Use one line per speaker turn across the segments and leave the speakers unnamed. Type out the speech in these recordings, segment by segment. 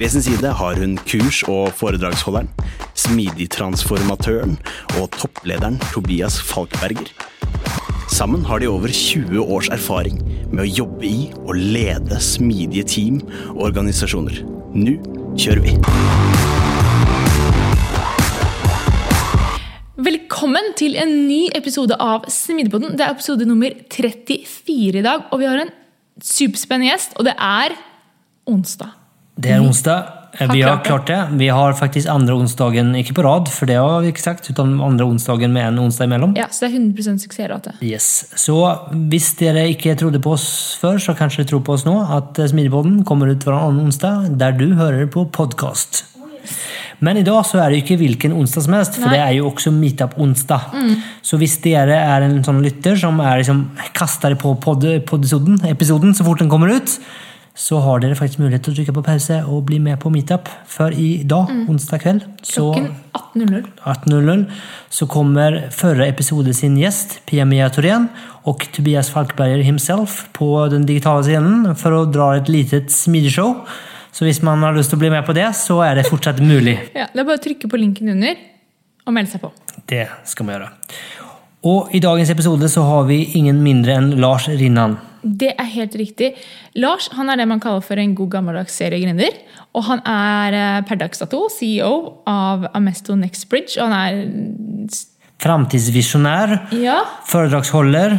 Ved sin side har hun kurs- og foredragsholderen, smidigtransformatøren og topplederen Tobias Falkberger. Sammen har de over 20 års erfaring med å jobbe i og lede smidige team og organisasjoner. Nå kjører vi!
Velkommen til en ny episode av Smidigpodden. Det er episode nummer 34 i dag, og vi har en superspennende gjest, og det er onsdag.
Det er onsdag. Vi har
klart det.
Vi har faktisk andre onsdagen, ikke på rad, for det har vi ikke sagt, utan andre onsdagen med en onsdag imellom.
Ja, Så det er 100 suksessrate.
Yes. Så hvis dere ikke trodde på oss før, så kanskje dere tror på oss nå, at Smidigpodden kommer ut hver annen onsdag, der du hører på podkast. Men i dag så er det ikke hvilken onsdag som helst, for
Nei.
det er jo også meetup-onsdag. Så hvis dere er en sånn lytter som er liksom kaster på pod episoden så fort den kommer ut, så har dere faktisk mulighet til å trykke på pause og bli med på meetup. For i dag, onsdag kveld, så
Klokken 18.00.
18.00 så kommer førre episode sin gjest, Pia-Mia Thorén og Tobias Falkberger himself på den digitale scenen for å dra et litet smidigshow. Så hvis man har lyst til å bli med på det, så er det fortsatt mulig.
Ja, det er bare å trykke på linken under og melde seg på.
Det skal man gjøre. Og i dagens episode så har vi ingen mindre enn Lars Rinnan.
Det er helt riktig. Lars han er det man kaller for en god gammeldags seriegründer. Og han er eh, per dags dato CEO av Amesto Next Bridge. Og han er
Framtidsvisjonær,
Ja,
foredragsholder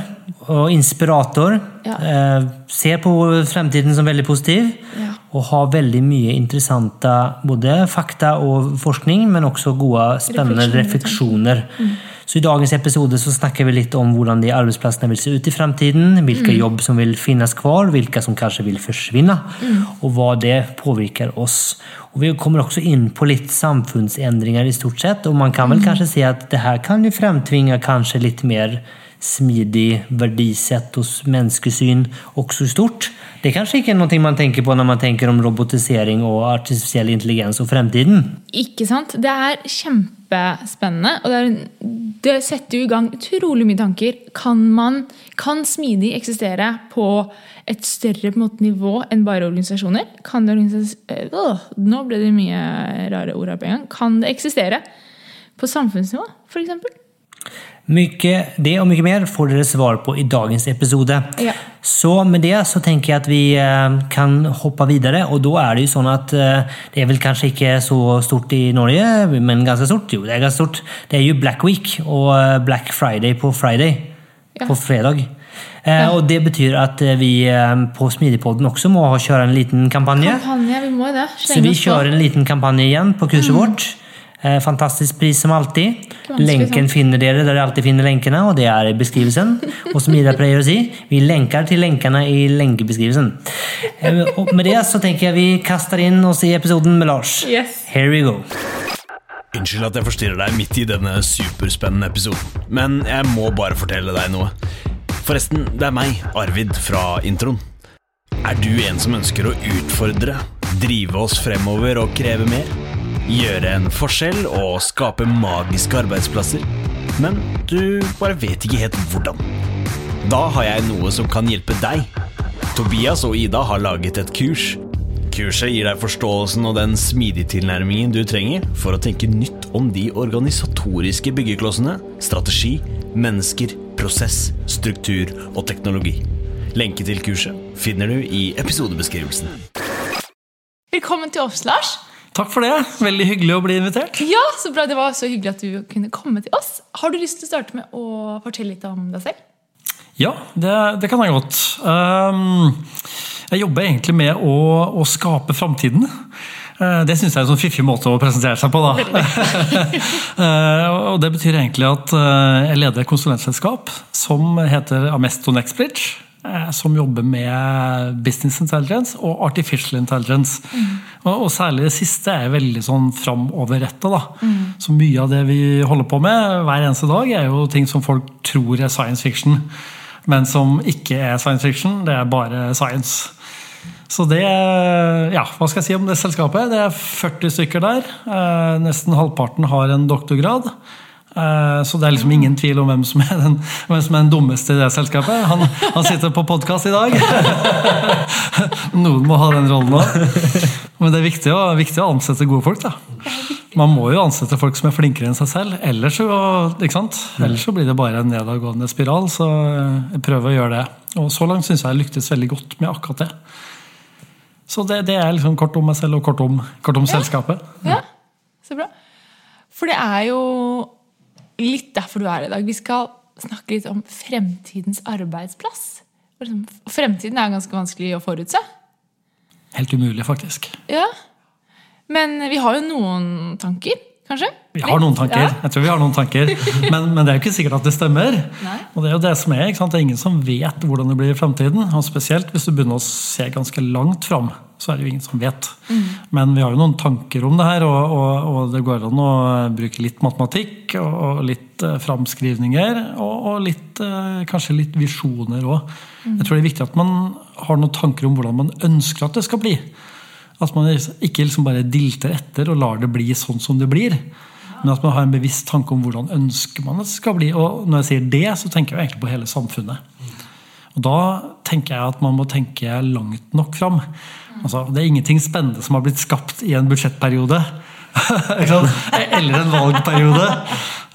og inspirator.
Ja.
Eh, ser på fremtiden som veldig positiv.
Ja.
Og har veldig mye interessante både fakta og forskning, men også gode, spennende
Refleksjoner,
refleksjoner. Så i dagens episode så snakker vi litt om hvordan de arbeidsplassene vil se ut i fremtiden, hvilke jobb som vil finnes kvar, hvilke som kanskje vil forsvinne, og hva det påvirker oss. Og vi kommer også inn på litt samfunnsendringer i stort sett, og man kan vel kanskje si at det her kan jo fremtvinge kanskje litt mer smidig verdisett og menneskesyn også stort. Det er kanskje ikke noe man tenker på når man tenker om robotisering og artifisiell intelligens og fremtiden.
ikke sant? Det er kjempespennende. Og det, er, det setter jo i gang utrolig mye tanker. Kan, man, kan smidig eksistere på et større på måte, nivå enn bare organisasjoner? Kan det øh, nå ble det mye rare ord her på en gang. Kan det eksistere på samfunnsnivå, f.eks.?
Mye, det og mye mer får dere svar på i dagens episode.
Ja.
Så med det så tenker jeg at vi eh, kan hoppe videre, og da er det jo sånn at eh, det er vel kanskje ikke så stort i Norge, men ganske stort. Jo, det er ganske stort. Det er jo Black Week og eh, Black Friday på Friday.
Ja.
På fredag. Eh, Og det betyr at vi på Smidigpodden også må kjøre en liten kampanje.
Kampanje, vi må det.
Så vi kjører en liten kampanje igjen på kurset vårt. Eh, Fantastisk pris som alltid. Lenken finner dere der dere alltid finner lenkene, og det er i beskrivelsen. Og som Ida pleier å si, vi lenker til lenkene i lenkebeskrivelsen. Eh, Og med det så tenker jeg vi kaster inn oss i episoden med Lars.
Yes.
Here we go.
Unnskyld at jeg forstyrrer deg midt i denne superspennende episoden, men jeg må bare fortelle deg noe. Forresten, det er meg, Arvid, fra introen. Er du en som ønsker å utfordre, drive oss fremover og kreve mer? Gjøre en forskjell og skape magiske arbeidsplasser? Men du bare vet ikke helt hvordan. Da har jeg noe som kan hjelpe deg. Tobias og Ida har laget et kurs. Kurset gir deg forståelsen og den smidige tilnærmingen du trenger for å tenke nytt om de organisatoriske byggeklossene, strategi, mennesker, prosess, struktur og teknologi. Lenke til kurset finner du i episodebeskrivelsen.
Velkommen til oss, Lars.
Takk for det. Veldig hyggelig å bli invitert.
Ja, så bra. Det var så hyggelig at du kunne komme til oss. Har du lyst til å starte med å fortelle litt om deg selv?
Ja, det, det kan jeg godt. Um, jeg jobber egentlig med å, å skape framtiden. Uh, det syns jeg er en sånn fiffig måte å presentere seg på. da. uh, og Det betyr egentlig at uh, jeg leder et konsulentselskap som heter Amesto Nextbridge. Som jobber med business intelligence og artificial intelligence. Mm. Og, og, særlig det siste er veldig sånn framoverretta. Mm. Så mye av det vi holder på med hver eneste dag, er jo ting som folk tror er science fiction men som ikke er science fiction. Det er bare science. Så det Ja, hva skal jeg si om det selskapet? Det er 40 stykker der. Eh, nesten halvparten har en doktorgrad. Eh, så det er liksom ingen tvil om hvem som er den, som er den dummeste i det selskapet. Han, han sitter på podkast i dag. Noen må ha den rollen òg. Men det er viktig å, viktig å ansette gode folk. da. Man må jo ansette folk som er flinkere enn seg selv. Ellers så, ellers så blir det bare en nedadgående spiral. Så jeg prøver å gjøre det. Og så langt syns jeg jeg lyktes veldig godt med akkurat det. Så det, det er liksom kort om meg selv og kort om, kort om ja. selskapet.
Ja, så bra. For det er jo litt derfor du er i dag. Vi skal snakke litt om fremtidens arbeidsplass. Fremtiden er ganske vanskelig å forutse.
Helt umulig, faktisk.
Ja, men vi har jo noen tanker, kanskje?
Vi har noen tanker. Ja. Jeg tror vi har noen tanker. Men, men, det er jo ikke sikkert at det stemmer. Nei. Og Det er jo det som er. ikke sant? Det er ingen som vet hvordan det blir i framtiden. Og spesielt hvis du begynner å se ganske langt fram, så er det jo ingen som vet. Mm. Men vi har jo noen tanker om det her, og, og, og det går an å bruke litt matematikk og, og litt uh, framskrivninger. Og, litt, uh, kanskje litt visjoner òg. Mm. Jeg tror det er viktig at man har noen tanker om hvordan man ønsker at det skal bli. At man ikke liksom bare dilter etter og lar det bli sånn som det blir. Men at man har en bevisst tanke om hvordan ønsker man at det skal bli. Og når jeg sier det, så tenker jeg egentlig på hele samfunnet. Og da tenker jeg at man må tenke langt nok fram. Altså, det er ingenting spennende som har blitt skapt i en budsjettperiode. Eller en valgperiode.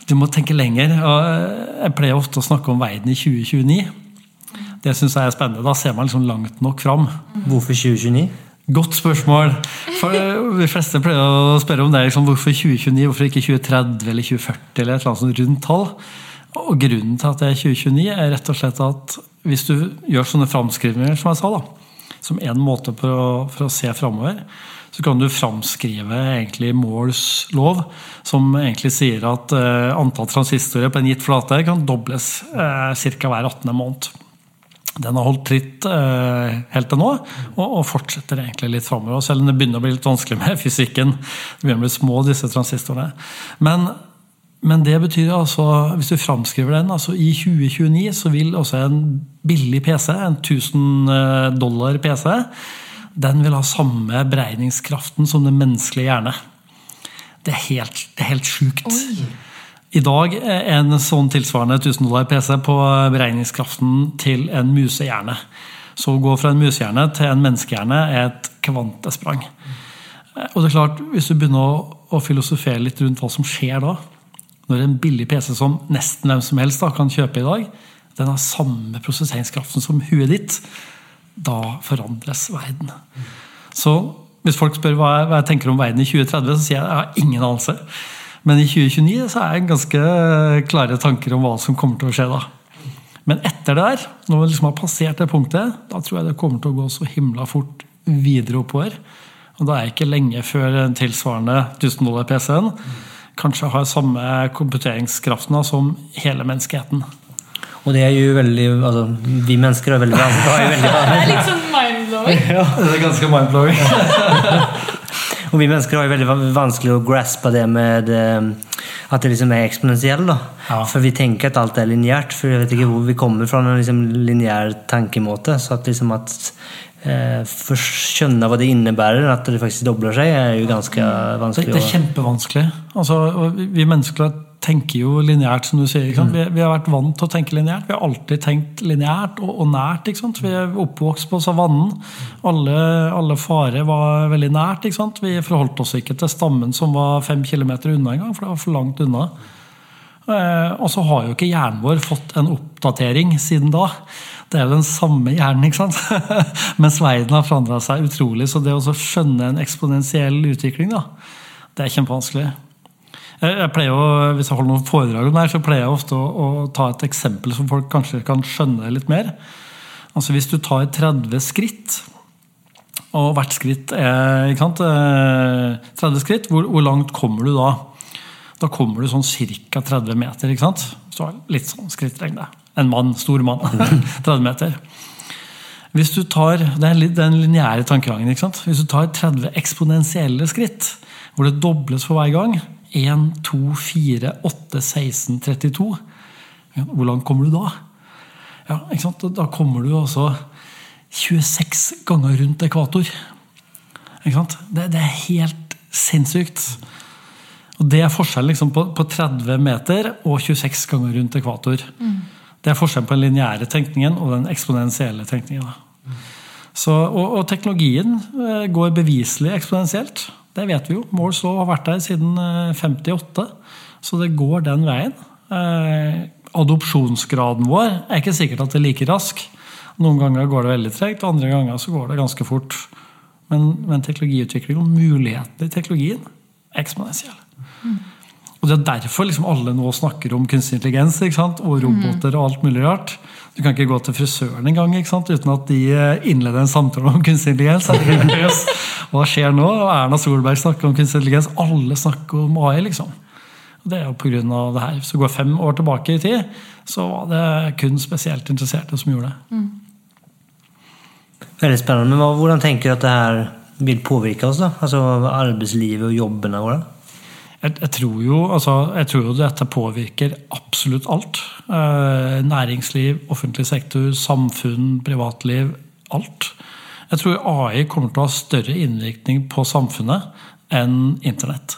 Du må tenke lenger. og Jeg pleier ofte å snakke om verden i 2029. Det syns jeg er spennende. Da ser man liksom langt nok fram.
Hvorfor 2029?
Godt spørsmål. For De fleste pleier å spørre om det liksom, hvorfor 2029, hvorfor ikke 2030 eller 2040 eller et eller annet sånt rundt tall. Og Grunnen til at det er 2029, er rett og slett at hvis du gjør sånne framskrivninger, som jeg sa, da, som en måte for å, for å se framover, så kan du framskrive egentlig Moores lov, som egentlig sier at uh, antall transistorer på en gitt flate kan dobles eh, ca. hver 18. måned. Den har holdt tritt eh, helt til nå, og, og, fortsetter egentlig litt framover. Selv om det begynner å bli litt vanskelig med fysikken. Det begynner å bli små, disse transistorene. Men, men det betyr altså, hvis du framskriver den, altså i 2029 så vil også en billig PC, en 1000 eh, dollar PC, den vil ha samme beregningskraften som den menneskelige hjerne. Det er helt, det er helt sjukt. Oi. I dag er en sånn tilsvarende 1000 dollar PC på beregningskraften til en musehjerne. Så å gå fra en musehjerne til en menneskehjerne er et kvantesprang. Og det er klart, Hvis du begynner å, filosofere litt rundt hva som skjer da, når en billig PC som nesten hvem som helst da, kan kjøpe i dag, den har samme prosesseringskraften som huet ditt, da forandres verden. Så hvis folk spør hva jeg, hva jeg tenker om verden i 2030, så sier jeg at jeg har ingen anelse. Men i 2029 så er det ganske klare tanker om hva som kommer til å skje da. Men etter det der, når vi liksom har passert det punktet, da tror jeg det kommer til å gå så himla fort videre oppover. Og da er det ikke lenge før en tilsvarende 1000 dollar PC-en kanskje har samme komputeringskraften som hele menneskeheten.
Og det er jo veldig altså, Vi mennesker er veldig, er veldig
Det er litt sånn mind-blowing.
Ja, det er ganske mind-blowing.
Og vi mennesker har jo veldig vanskelig å graspe det med eh, at det liksom er eksponentielt. Ja. For vi tenker at alt er lineært. For jeg vet ikke hvor vi kommer fra en liksom lineær tankemåte. Så at liksom at eh, for å skjønne hva det innebærer, at det faktisk dobler seg, er jo ganske vanskelig.
Det er kjempevanskelig. Altså, vi mennesker tenker jo lineært, som du sier. Mm. Vi, vi, har vært vant til å tenke lineært. Vi har alltid tenkt lineært og, og, nært. Vi er oppvokst på savannen. Alle, alle farer var veldig nært. Vi forholdt oss ikke til stammen som var fem kilometer unna engang, for det var for langt unna. Eh, og så har jo ikke hjernen vår fått en oppdatering siden da. Det er jo den samme hjernen, ikke sant? Mens verden har forandra seg utrolig. Så det å skjønne en eksponentiell utvikling, da, det er kjempevanskelig. Jeg pleier å, Hvis jeg holder noen foredrag om det her, så pleier jeg ofte å, å, ta et eksempel som folk kanskje kan skjønne litt mer. Altså Hvis du tar 30 skritt, og hvert skritt er ikke sant, 30 eh, skritt, hvor, hvor langt kommer du da? Da kommer du sånn ca. 30 meter. ikke sant? Så litt sånn skrittlengde. En mann, stor mann. 30 meter. Hvis du tar, Det er den lineære tankegangen. ikke sant? Hvis du tar 30 eksponentielle skritt, hvor det dobles for hver gang 1, 2, 4, 8, 16, 32 Hvor langt kommer du da? Ja, ikke sant? Da kommer du altså 26 ganger rundt ekvator. Ikke sant? Det, det er helt sinnssykt. Og Det er forskjellen liksom, på, på, 30 meter og 26 ganger rundt ekvator. Mm. Det er forskjellen på den lineære tenkningen og den eksponentielle tenkningen. Mm. Så, og, og, teknologien eh, går beviselig eksponentielt. Det vet vi jo. Mål så har vært der siden 58, eh, så det går den veien. Eh, adopsjonsgraden vår er ikke sikkert at det er like rask. Noen ganger går det veldig tregt, andre ganger så går det ganske fort. Men, men teknologiutvikling og mulighetene i teknologien er eksponentielle. Og Det er derfor liksom alle nå snakker om kunstig intelligens og roboter og alt mulig rart. Du kan ikke gå til frisøren engang uten at de eh, innleder en samtale om kunstig intelligens. Hva skjer nå? Erna Solberg snakker om kunstig intelligens. Alle snakker om AI. liksom. Det er jo pga. det her. Hvis du går fem år tilbake i tid, så var det kun spesielt interesserte som gjorde det. Mm.
Veldig spennende. Men hvordan tenker du at det her vil påvirke oss? da? Altså Arbeidslivet og jobbene våre?
Jeg, jeg, tror jo, altså, jeg, tror jo, dette påvirker absolutt alt. Eh, næringsliv, offentlig sektor, samfunn, privatliv. Alt. Jeg tror AI kommer til å ha større innvirkning på samfunnet enn internett.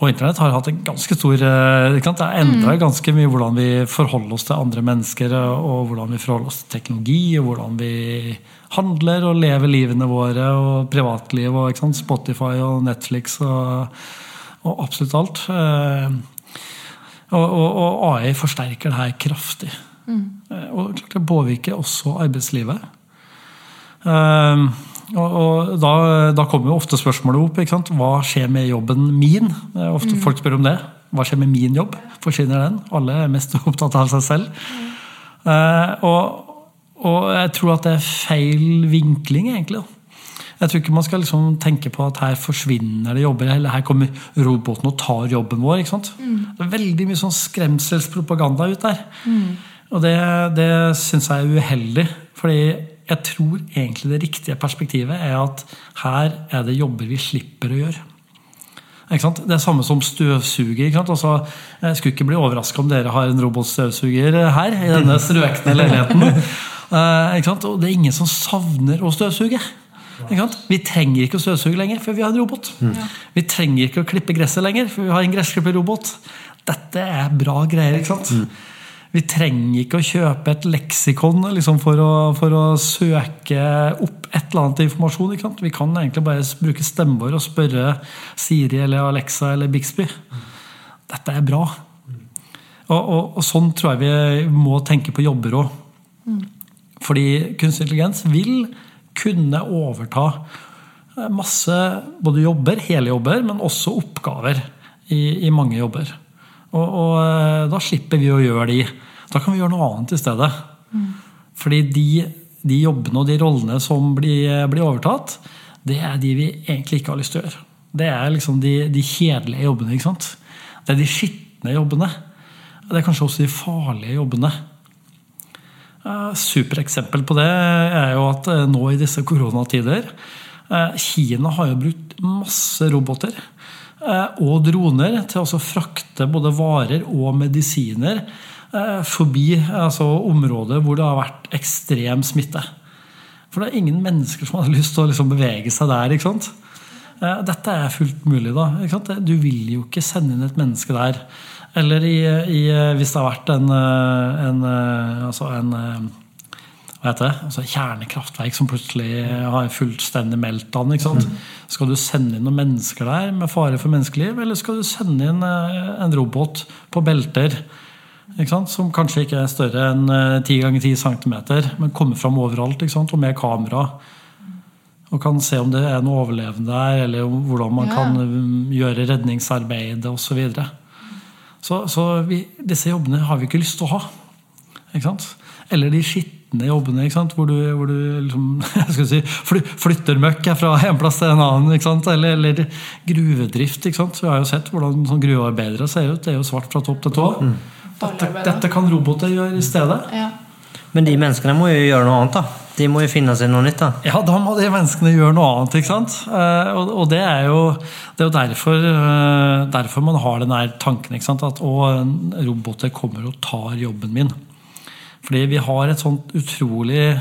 Og internett har hatt en ganske stor eh, Det har endra mm. ganske mye hvordan vi forholder oss til andre mennesker, og hvordan vi forholder oss til teknologi, og hvordan vi handler og lever livene våre, og privatliv, og Spotify og Netflix og, og absolutt alt. Eh, og, og, og, AI forsterker det her kraftig. Mm. Eh, og det påvirker også arbeidslivet. Uh, og, og da, da, kommer jo ofte spørsmålet opp. ikke sant? Hva skjer med jobben min? Ofte mm. Folk spør om det. Hva skjer med min jobb? Forsvinner den? Alle er mest opptatt av seg selv. Mm. Uh, og, og, jeg tror at det er feil vinkling, egentlig. Jeg tror ikke man skal liksom tenke på at her forsvinner det jobber, eller her kommer roboten og tar jobben vår. ikke sant? Mm. Det er veldig mye sånn skremselspropaganda ut der. Mm. Og det, det syns jeg er uheldig. fordi jeg tror egentlig det riktige perspektivet er at her er det jobber vi slipper å gjøre. Det er samme som støvsuger. Altså, jeg skulle ikke bli overraska om dere har en robotstøvsuger her. i denne strøkne leiligheten. Eh, Og det er ingen som savner å støvsuge. Vi trenger ikke å støvsuge lenger, for vi har en robot. Mm. Vi trenger ikke å klippe gresset lenger, for vi har en gressklipperrobot. Dette er bra greier. ikke sant? Vi trenger ikke å kjøpe et leksikon liksom, for, å, for, å, søke opp et eller annet informasjon. Vi kan egentlig bare bruke stemmen vår og spørre Siri eller Alexa eller Bixby. Dette er bra. Og, og, og sånn tror jeg vi må tenke på jobber òg. Fordi kunstig intelligens vil kunne overta masse både jobber, hele jobber, men også oppgaver i, i mange jobber. Og, og, eh, da slipper vi å gjøre de. Da kan vi gjøre noe annet i stedet. Mm. Fordi de, de, jobbene og de rollene som blir, blir, overtatt, det er de vi egentlig ikke har lyst til å gjøre. Det er liksom de, de kjedelige jobbene. ikke sant? Det er de skitne jobbene. Det er kanskje også de farlige jobbene. Supereksempel på det er jo at eh, nå i disse koronatider eh, Kina har jo brukt masse roboter Eh, og droner til å frakte både varer og medisiner eh, forbi altså områder hvor det har vært ekstrem smitte. For det er ingen mennesker som har lyst til å liksom bevege seg der. ikke sant? Eh, dette er fullt mulig. da, Du vil jo ikke sende inn et menneske der. Eller i, i, hvis det har vært en, en, altså en hva heter det? Altså kjernekraftverk som plutselig har fullstendig meltdown. ikke sant? Skal du sende inn noen mennesker der med fare for menneskeliv, eller skal du sende inn eh, en robot på belter ikke sant? som kanskje ikke er større enn eh, 10 ganger 10 cm, men kommer fram overalt ikke sant? og med kamera? Og kan se om det er noe overlevende der, eller hvordan man
Ja.
kan um, gjøre redningsarbeidet osv. Så, videre. så så vi, disse jobbene har vi ikke lyst til å ha. Ikke sant? Eller de skitne jobbene ikke sant? hvor du, hvor du liksom, jeg skal si, flytter møkk fra en plass til en annen. Ikke sant? Eller, eller gruvedrift. Ikke sant? Vi har jo sett hvordan sånn gruvearbeidere ser ut. Det er jo svart fra topp til tå. Dette, dette kan roboter gjøre i stedet.
Ja.
Men de menneskene må jo gjøre noe annet, da. De må jo finne seg noe nytt, da.
Ja, da må de menneskene gjøre noe annet. ikke sant? Eh, Og, og det er jo, det er jo derfor, eh, derfor man har den der tanken ikke sant? at å, roboter kommer og tar jobben min. Fordi vi har et sånt utrolig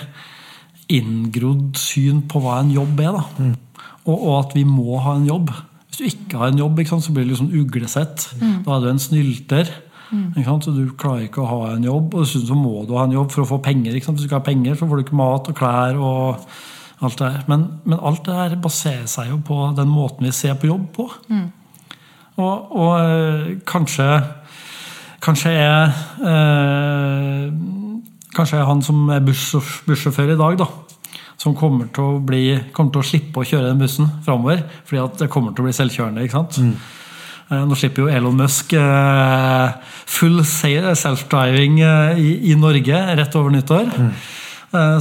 inngrodd syn på hva en jobb er. da. Og, og at vi må ha en jobb. Hvis du ikke har en jobb, sant, så blir du liksom uglesett. Da er du en snylter. Sant? Så Du klarer ikke å ha en jobb, og dessuten så må du ha en jobb for å få penger. Hvis du ikke har penger, så får du ikke mat og klær og alt det der. Men, men alt det her baserer seg jo på den måten vi ser på jobb på. Og, og øh, kanskje Kanskje er øh, Kanskje han som er bussjåfør i dag, da. Som kommer til, bli, kommer til å slippe å kjøre den bussen framover. Fordi at det kommer til å bli selvkjørende. ikke sant? Mm. Nå slipper jo Elon Musk eh, full self-driving eh, i, Norge rett over nyttår. Mm.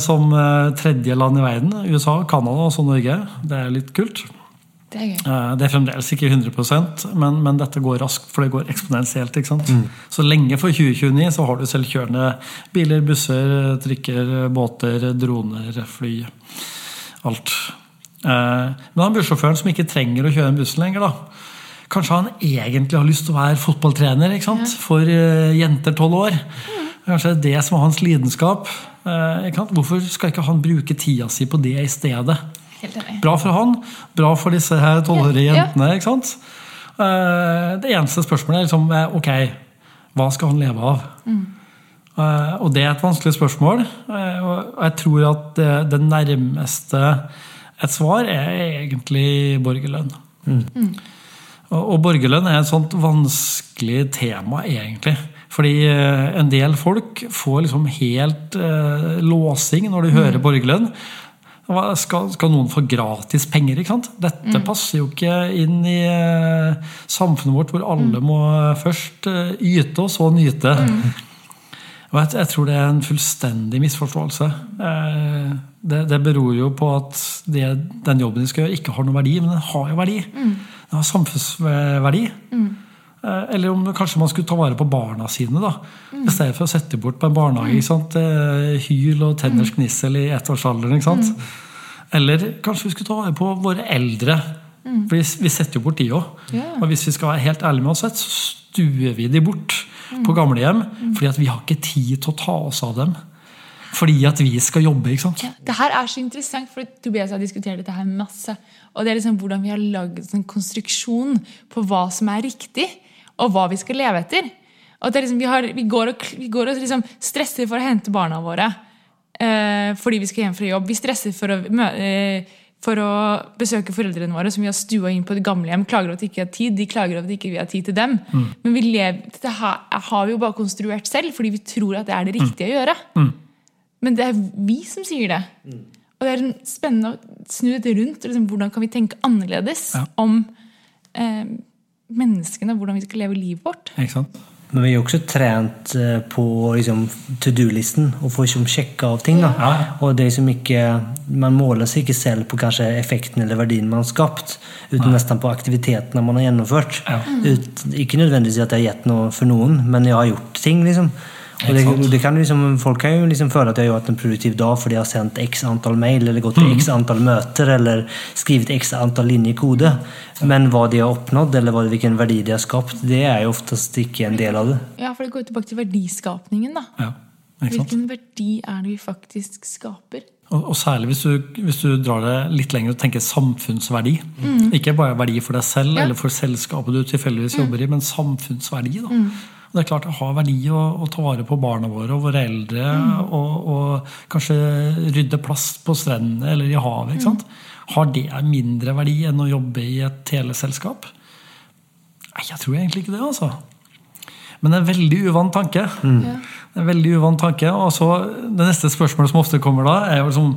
Som eh, tredje land i verden. USA, Canada og så Norge. Det er litt kult.
Det er.
Eh, Det er fremdeles ikke 100% men, men dette går raskt, for det går eksponentielt. ikke sant? Så lenge for 2029 så har du selvkjørende biler, busser, trikker, båter, droner, fly. Alt. Eh, Men han bussjåføren som ikke trenger å kjøre en bussen lenger, da. Kanskje han egentlig har lyst til å være fotballtrener ikke sant? for eh, jenter tolv år. Kanskje det er det som er hans lidenskap. Eh? Hvorfor skal ikke han bruke tida si på det i stedet? Bra for han, bra for disse her tolvårige
Ja, ja.
jentene. ikke sant? Eh, Det eneste spørsmålet er liksom eh, ok, hva skal han leve av? Eh, Og det er et vanskelig spørsmål. Og jeg tror at det, det nærmeste et svar er egentlig borgerlønn. Og, og borgerlønn er et sånt vanskelig tema, egentlig. Fordi en del folk får liksom helt eh, låsing når de hører borgerlønn. Skal, skal noen få gratis penger? ikke sant? Dette passer jo ikke inn i uh, samfunnet vårt, hvor alle må først uh, yte og så nyte. Og jeg, jeg tror det er en fullstendig misforståelse. Uh, det, det beror jo på at det, den jobben de skal gjøre, ikke har noen verdi, men den har jo verdi. Den har samfunnsverdi. Eh, Eller om kanskje man skulle ta vare på barna sine. da, I stedet for å sette bort på en barnehage. sant? Eh, Hyl og tenners gnissel i ettårsalderen. ikke sant? Eller kanskje vi skulle ta vare på våre eldre. For vi, vi setter jo bort de òg.
Yeah.
Og hvis vi skal være helt ærlige med oss selv, så stuer vi de bort på gamlehjem. Fordi at vi har ikke tid til å ta oss av dem. Fordi at vi skal jobbe. ikke sant?
Ja, det her er så interessant, for Tobias har diskutert dette her masse. Og det er liksom hvordan vi har lagd en konstruksjon på hva som er riktig, og hva vi skal leve etter. Og det er liksom, vi, har, vi går og, vi går og liksom stresser for å hente barna våre eh, fordi vi skal hjem fra jobb. Vi stresser for å, eh, for å besøke foreldrene våre som vi har stua inn på et gamlehjem. Klager over at vi ikke har tid, de klager over at ikke vi har tid til dem. Men vi lever, dette har, har vi jo bare konstruert selv fordi vi tror at det er det riktige å gjøre. Men det er vi som sier det. Og det er spennende å snu dette rundt. Liksom, hvordan kan vi tenke annerledes
Ja.
om eh, menneskene? Hvordan vi skal leve livet vårt?
Ikke sant?
Men vi er jo også trent eh, på liksom, to do-listen og få liksom, sjekke av ting. Da.
Ja.
Og det er liksom ikke, man måler seg ikke selv på kanskje effekten eller verdien man har skapt, uten nesten på aktivitetene man har gjennomført.
Ja.
Ut, ikke nødvendigvis at det har gitt noe for noen, men jeg har gjort ting. liksom. Og det, det kan liksom, folk kan jo liksom føle at de har hatt en produktiv dag fordi de har sendt x antall mail eller gått til x antall møter eller skrevet x antall linjer kode. Men hva de har oppnådd, eller hva, hvilken verdi de har skapt, det er jo oftest ikke en del av det.
Ja, for Det går tilbake til verdiskapningen. da.
Ja.
Hvilken verdi er det vi faktisk skaper?
Og, og særlig hvis du, hvis du drar det litt lenger og tenker samfunnsverdi. Ikke bare verdi for deg selv
Ja.
eller for selskapet du tilfeldigvis jobber i, men samfunnsverdi. da. Og det er klart det har verdi å, å ta vare på barna våre og våre eldre. Og, og kanskje rydde plast på strendene eller i havet. ikke sant? Har det mindre verdi enn å jobbe i et teleselskap? Nei, jeg tror egentlig ikke det, altså. Men det er en veldig uvant tanke. Det er en veldig uvant tanke. Og så Det neste spørsmålet som ofte kommer da, er jo liksom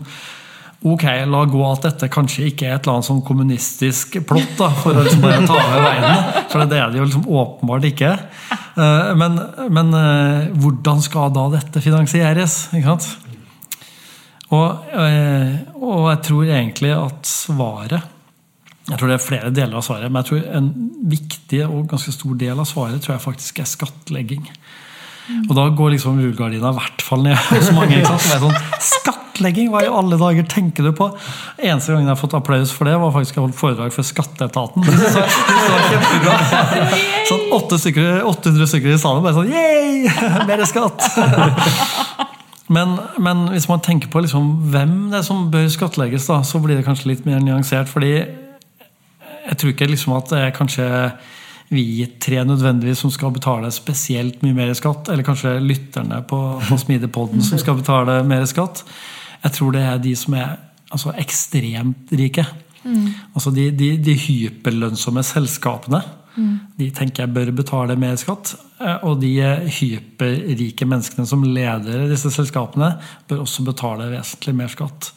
Ok, la gå at dette kanskje ikke er et eller annet sånn kommunistisk plott da, for å liksom bare ta over verden. For det er det jo liksom åpenbart ikke. Eh, Men, men eh, hvordan skal da dette finansieres? ikke sant? Og, eh, og jeg tror egentlig at svaret Jeg tror det er flere deler av svaret, men jeg tror en viktig og ganske stor del av svaret tror jeg faktisk er skattlegging. Og da går liksom rullegardina i hvert fall ned hos mange. ikke sant? Det er sånn, Skattlegging, hva i alle dager tenker du på? Eneste gangen jeg har fått applaus for det, var faktisk jeg holdt foredrag for Skatteetaten. Så var kjempebra. Sånn 800 stykker i salen bare sånn Yeah! Mer skatt! Men, men hvis man tenker på liksom hvem det er som bør skattlegges, da, så blir det kanskje litt mer nyansert. fordi jeg tror ikke liksom at det er kanskje vi tre nødvendigvis som skal betale spesielt mye mer skatt, eller kanskje lytterne på, på Smidepodden som skal betale mer skatt. Jeg tror det er de som er altså, ekstremt rike. Altså de, de, de hyperlønnsomme selskapene. De tenker jeg bør betale mer skatt. eh, Og de hyperrike menneskene som leder disse selskapene, bør også betale vesentlig mer skatt.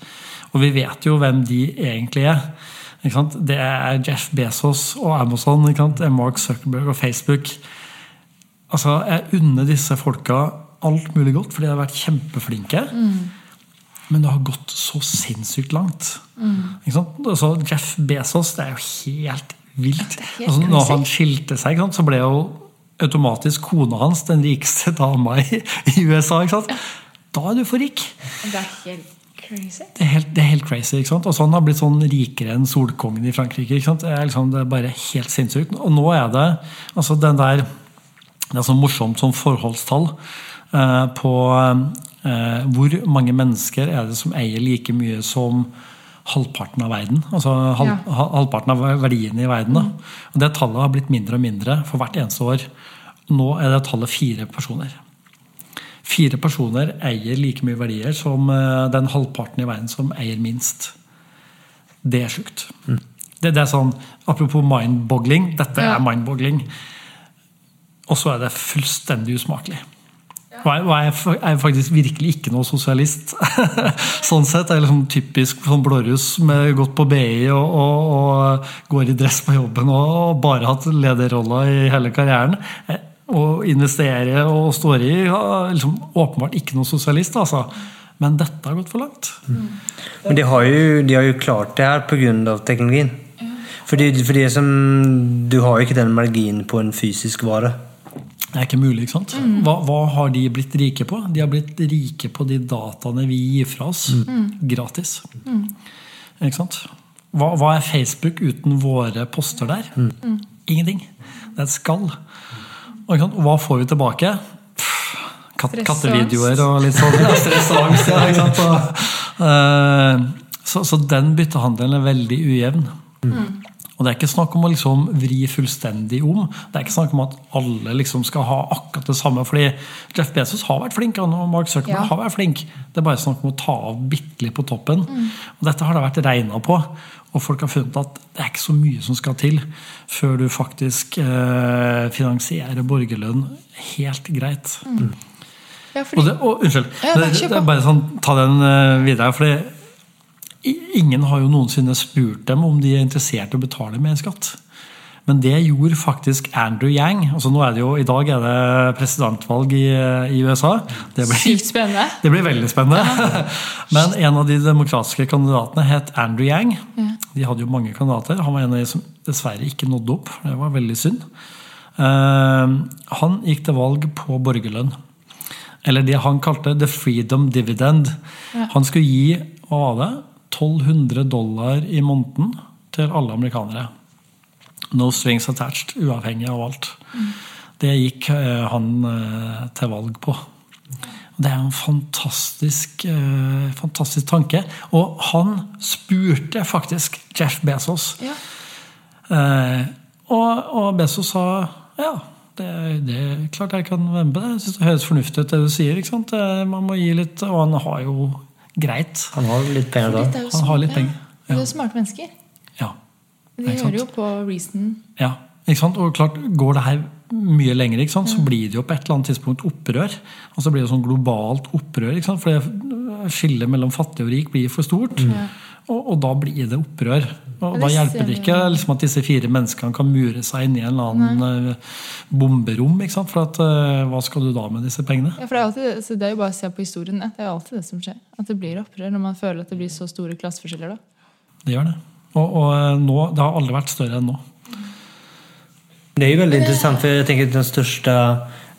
Og vi vet jo hvem de egentlig er. Det er Jeff Bezos og Amazon. Mark Zuckerberg og Facebook. Altså, Jeg unner disse folka alt mulig godt, for de har vært kjempeflinke. Men det har gått så sinnssykt langt. Sant? Altså, Jeff Bezos, det er jo helt vilt.
helt
altså, når han skilte seg, så ble jo automatisk kona hans den rikeste dama i, i USA. Sant? Da er du for rik.
Det er helt crazy.
Det er helt, det er helt crazy. ikke sant? Og så Han har blitt sånn rikere enn solkongen i Frankrike. Det er, liksom, det er bare helt sinnssykt. Og nå er det altså den der Det er så morsomt som forholdstall eh, på hvor mange mennesker er det som eier like mye som halvparten av verden. Altså halv,
Ja.
halvparten av verdiene i verden. Da. Og Det tallet har blitt mindre og mindre for hvert eneste år. Nå er det tallet fire personer. Fire personer eier like mye verdier som eh, den halvparten i verden som eier minst. Det er sjukt. Det, det er sånn, Apropos mind-boggling. Dette
Ja.
er mind-boggling. Og så er det fullstendig usmakelig. Og jeg, og jeg er er faktisk virkelig ikke noe sosialist. sånn sett er jeg liksom typisk sånn blåruss med gått på BI og, og, og går i dress på jobben og, bare hatt lederrolla i hele karrieren. Eh, Og investerer og står i liksom, Åpenbart ikke noe sosialist, altså. Men dette har gått for langt.
Men de har jo, de har jo klart det her på teknologien. av Fordi, För, det, för det som, du har jo ikke den marginen på en fysisk vara.
Det er ikke mulig, ikke sant? Hva, hva har de blitt rike på? De har blitt rike på de dataene vi gir fra oss. Gratis. Ikke sant? Hva, hva er Facebook uten våre poster der? Ingenting. Det er et skall. Og ikke sant? hva får vi tilbake? Pff, Kat kattevideoer og litt sånn. Ja, stress og angst, ja. Ikke sant? Og, uh, så, så den byttehandelen er veldig ujevn. Og det er ikke snakk om å liksom vri fullstendig om. Det er ikke snakk om at alle liksom skal ha akkurat det samme. fordi Jeff Bezos har vært flink, og Mark Zuckerberg
Ja.
har vært flink. Det er bare snakk om å ta av bitte litt på toppen. Og dette har det vært regna på. Og folk har funnet at det er ikke så mye som skal til før du faktisk eh, finansierer borgerlønn helt greit.
Ja,
Og, det, og unnskyld,
Ja,
det, det er bare sånn, ta den eh, videre. fordi ingen har jo noensinne spurt dem om de er interessert i å betale mer skatt. Men det gjorde faktisk Andrew Yang. altså nå er det jo, I dag er det presidentvalg i, i USA. Det blir,
sykt spennende.
det blir veldig spennende. Men en av de demokratiske kandidatene het Andrew Yang. De hadde jo mange kandidater. Han var en av de som dessverre ikke nådde opp. Det var veldig synd. Uh, han gikk til valg på borgerlønn. Eller det han kalte the freedom dividend. Han skulle gi hva var det, 1200 dollar i måneden til alle amerikanere. No strings attached, uavhengig av alt. Det gikk eh, han eh, til valg på. Det er en fantastisk, eh, fantastisk tanke. Og han spurte faktisk Jeff Bezos.
Ja.
Eh, og, og Bezos sa ja, det, det er klart jeg kan være med på det. Jeg synes Det høres fornuftig ut, det du sier. Man må gi litt, og han har jo greit.
Han har litt penger da.
Han har litt
ja,
penger.
Det er smarte mennesker.
Ja.
De hører jo på Reason.
ja. Ikke sant? Og klart, Går det her mye lenger, ikke sant? så blir det jo på et eller annet tidspunkt opprør. Og så blir det sånn globalt opprør. ikke sant? For det skillet mellom fattig og rik blir for stort. Og, og da blir det opprør. Og da hjelper det ikke liksom, at disse fire menneskene kan mure seg inn i en eller annen Nei. bomberom. ikke sant? For at, eh, hva skal du da med disse pengene?
Ja, for det er, alltid, så det er jo bare å se på historien. Det er jo alltid det som skjer. At det blir opprør når man føler at det blir så store klasseforskjeller. da.
Det gjør det. Og, og eh, nå, det har aldri vært større enn nå.
Det er jo veldig interessant, for jeg tenker den største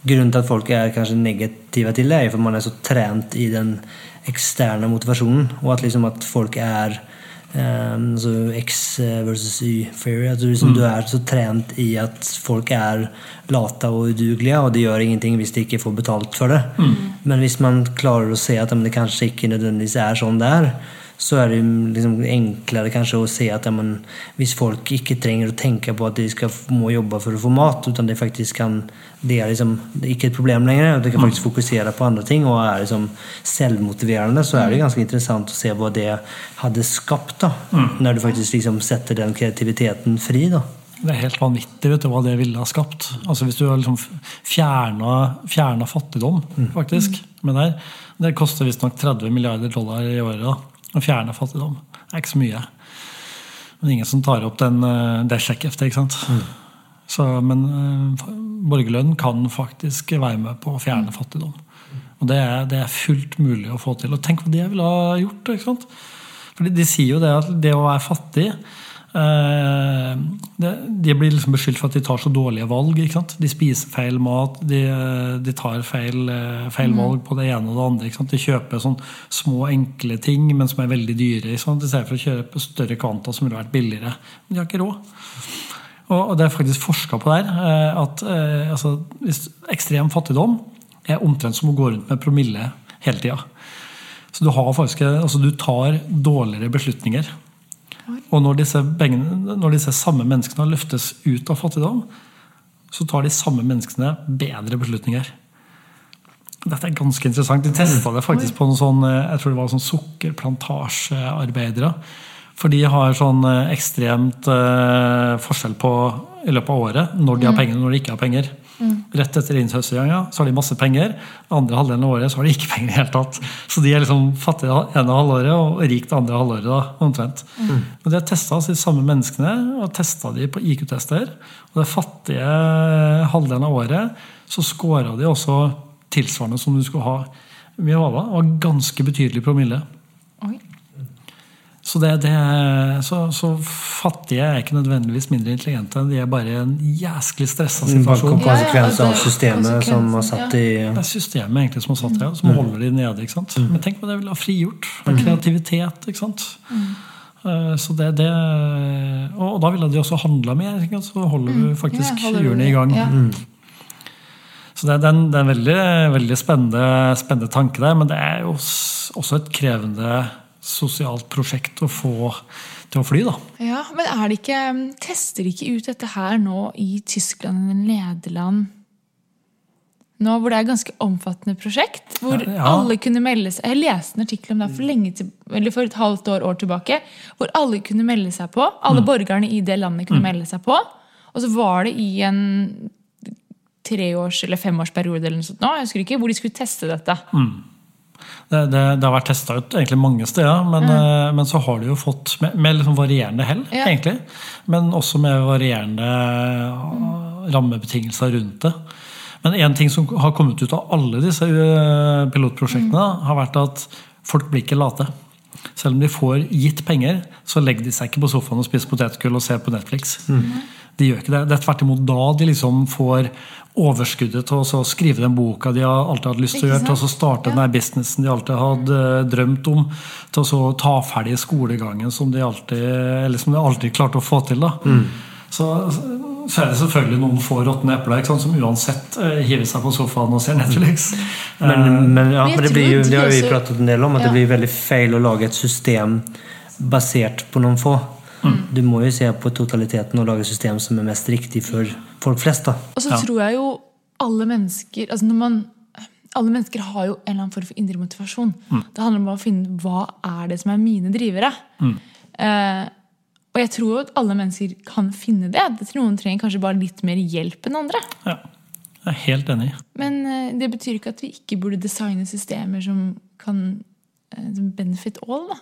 grunnen til at folk er kanskje negative til det är at man er så trent i den eksterne motivasjonen. Og at, liksom at folk är um, så X versus Y theory. At du, liksom, du er så trent i at folk er lata og udugelige, og det gjør ingenting hvis de ikke får betalt for det. Men hvis man klarer å se at men det kanskje ikke nødvendigvis er sånn det är så er det liksom enklere kanskje å se at ja, men, hvis folk ikke trenger å tenke på at de skal må jobbe for å få mat, utan det faktisk kan det er liksom det er ikke et problem lenger, og de kan faktisk fokusere på andre ting og er liksom selvmotiverende, så er det ganske interessant å se hva det hadde skapt da, når du faktisk liksom setter den kreativiteten fri. da.
Det er helt vanvittig vet du, hva det ville ha skapt. Altså Hvis du har liksom fjerna, fattigdom, faktisk, med det. Det koster visstnok 30 milliarder dollar i året da, å fjerne fattigdom. Det er ikke så mye. Men ingen som tar opp den, eh, det sjekkheftet, ikke sant. Så, men eh, borgerlønn kan faktisk være med på å fjerne fattigdom. Og det er, det er fullt mulig å få til. Og tenk hva det ville ha gjort. ikke sant? Fordi De sier jo det at det å være fattig det, De blir liksom beskyldt for at de tar så dårlige valg. De spiser feil mat, de, de tar feil, feil mm. valg på det ene og det andre. De kjøper sånn små, enkle ting, men som er veldig dyre. ikke? I stedet for å kjøpe større kvanta som ville vært billigere. Men de har ikke råd. Og og det er faktisk forska på der eh, at eh, altså, hvis ekstrem fattigdom er omtrent som å gå rundt med promille hele tida. Så du, har faktisk, altså, du tar dårligere beslutninger. Og når disse, pengene, når disse samme menneskene løftes ut av fattigdom, så tar de samme menneskene bedre beslutninger. Dette er ganske interessant. De testa det faktisk på noen sånn, eh, jeg tror det var sånn sukkerplantasjearbeidere. For de har sånn eh, ekstremt eh, forskjell på i løpet av året når de har penger og når de ikke har penger. Rett etter innhøsteringa så har de masse penger. Andre halvdelen av året så har de ikke penger i det hele tatt. Så de er liksom fattige ene halvåret og rik det andre halvåret. da, omtrent. Men de har testa de samme menneskene og testa de på IQ-tester. Og det fattige halvdelen av året så scora de også tilsvarende som du skulle ha mye var ganske betydelig promille. Så, det, det, så, så fattige er ikke nødvendigvis mindre intelligente. De er bare i en jæsklig stressa situasjon.
kom- konsekvens
Ja, ja,
av
altså,
systemet som har satt i
Det er systemet egentlig som har satt det, som holder de nede. ikke sant? Men tenk på det ville ha frigjort. av Kreativitet. ikke sant? Eh, Så det, det, og da ville de også handla mer. ikke sant? Så holder du faktisk
Ja,
hjulene i gang.
ja.
Så det, er en, det er en veldig, veldig spennende, spennende tanke der, men det er jo også et krevende sosialt prosjekt å få til å fly, da.
Ja, Men er det ikke, tester de ikke ut dette her nå i Tyskland eller Nederland? Nå hvor det er et ganske omfattende prosjekt, hvor
Ja, ja.
alle kunne melde seg Jeg leste en artikkel om det for, til, eller for et halvt år, år tilbake, hvor alle kunne melde seg på. Alle
Mm.
borgerne i det landet kunne melde seg på. Og så var det i en treårs- eller femårsperiode eller noe sånt, nå, jeg husker ikke, hvor de skulle teste dette.
Det, det, det har vært testa ut egentlig mange steder, men, mm. men så har du jo fått med, med liksom varierende hell,
Ja.
egentlig. Men også med varierende eh, rammebetingelser rundt det. Men én ting som har kommet ut av alle disse pilotprosjektene, pilotprosjektene, har vært at folk blir ikke late. Selv om de får gitt penger, så legger de seg ikke på sofaen og spiser potetgull og ser på Netflix. De gjør ikke det. Det er tvert imot da de liksom får overskuddet til å skrive den boka de har alltid hatt lyst til å gjøre, til å starte den der businessen de alltid hadde eh, drømt om, til å ta ferdig skolegangen som de alltid, eller som de alltid klarte å få til. da. Så, så er det selvfølgelig noen få råtne epler ikke sant, som uansett eh, hiver seg på sofaen og ser Netflix. Eh,
Men, men, ja,
Men
det, blir
jo,
det har vi pratet en del om, at
Ja.
det blir veldig feil å lage et system basert på noen få. Du må jo se på totaliteten og lage et system som er mest riktig for folk flest. da.
Og så tror jeg jo alle mennesker altså når man, alle mennesker har jo en eller annen form for indre motivasjon. Det handler om å finne hva er det som er mine drivere. Eh, og jeg tror jo at alle mennesker kan finne det. Noen trenger kanskje bare litt mer hjelp enn andre.
Ja. Jeg er helt enig.
Men eh, det betyr ikke at vi ikke burde designe systemer som kan benefit all. Da.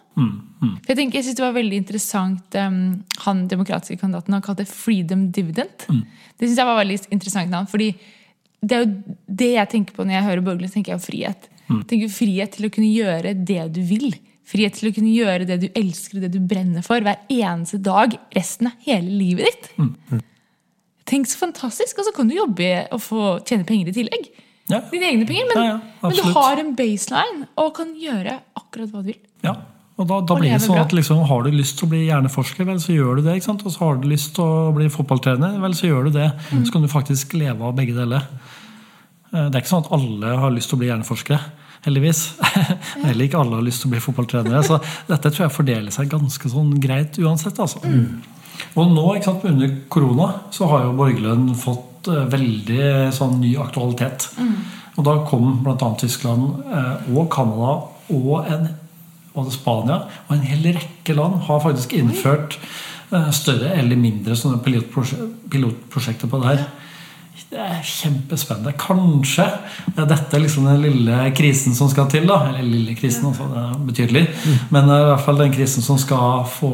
For Jeg tenker, jeg synes det var veldig interessant um, Han demokratiske kandidaten han kalte det 'freedom dividend'. Det synes jeg var veldig interessant navn. fordi det er jo det jeg tenker på når jeg hører borgerlig, tenker jeg jo frihet. Jeg tenker frihet til å kunne gjøre det du vil. Frihet til å kunne gjøre det du elsker og det du brenner for hver eneste dag resten av hele livet ditt. Tenk så fantastisk! Og så kan du jobbe og få tjene penger i tillegg.
Ja.
Dine egne penger, men,
Ja, ja,
men du har en baseline og kan gjøre akkurat hva du vil.
Ja, og da, da
Og
blir det sånn at liksom, Har du lyst til å bli hjerneforsker, vel, så gjør du det. Og så har du lyst til å bli fotballtrener, vel, så gjør du det.
Mm.
Så kan du faktisk leve av begge deler. Eh, Det er ikke sånn at alle har lyst til å bli hjerneforskere. Heldigvis. Heller ikke alle har lyst til å bli fotballtrenere. Så dette tror jeg fordeler seg ganske sånn greit uansett. altså. Og nå, sant, under korona, så har jo borgerlønn fått eh, veldig sånn ny aktualitet. Og da kom bl.a. Tyskland eh, og Canada og en, og Spania og en hel rekke land har faktisk innført eh, større eller mindre sånne pilotprosjekter på det her. Det er kjempespennende. Kanskje er dette liksom den lille krisen som skal til. da, Eller lille krisen, altså, det er betydelig. Men eh, i hvert fall den krisen som skal få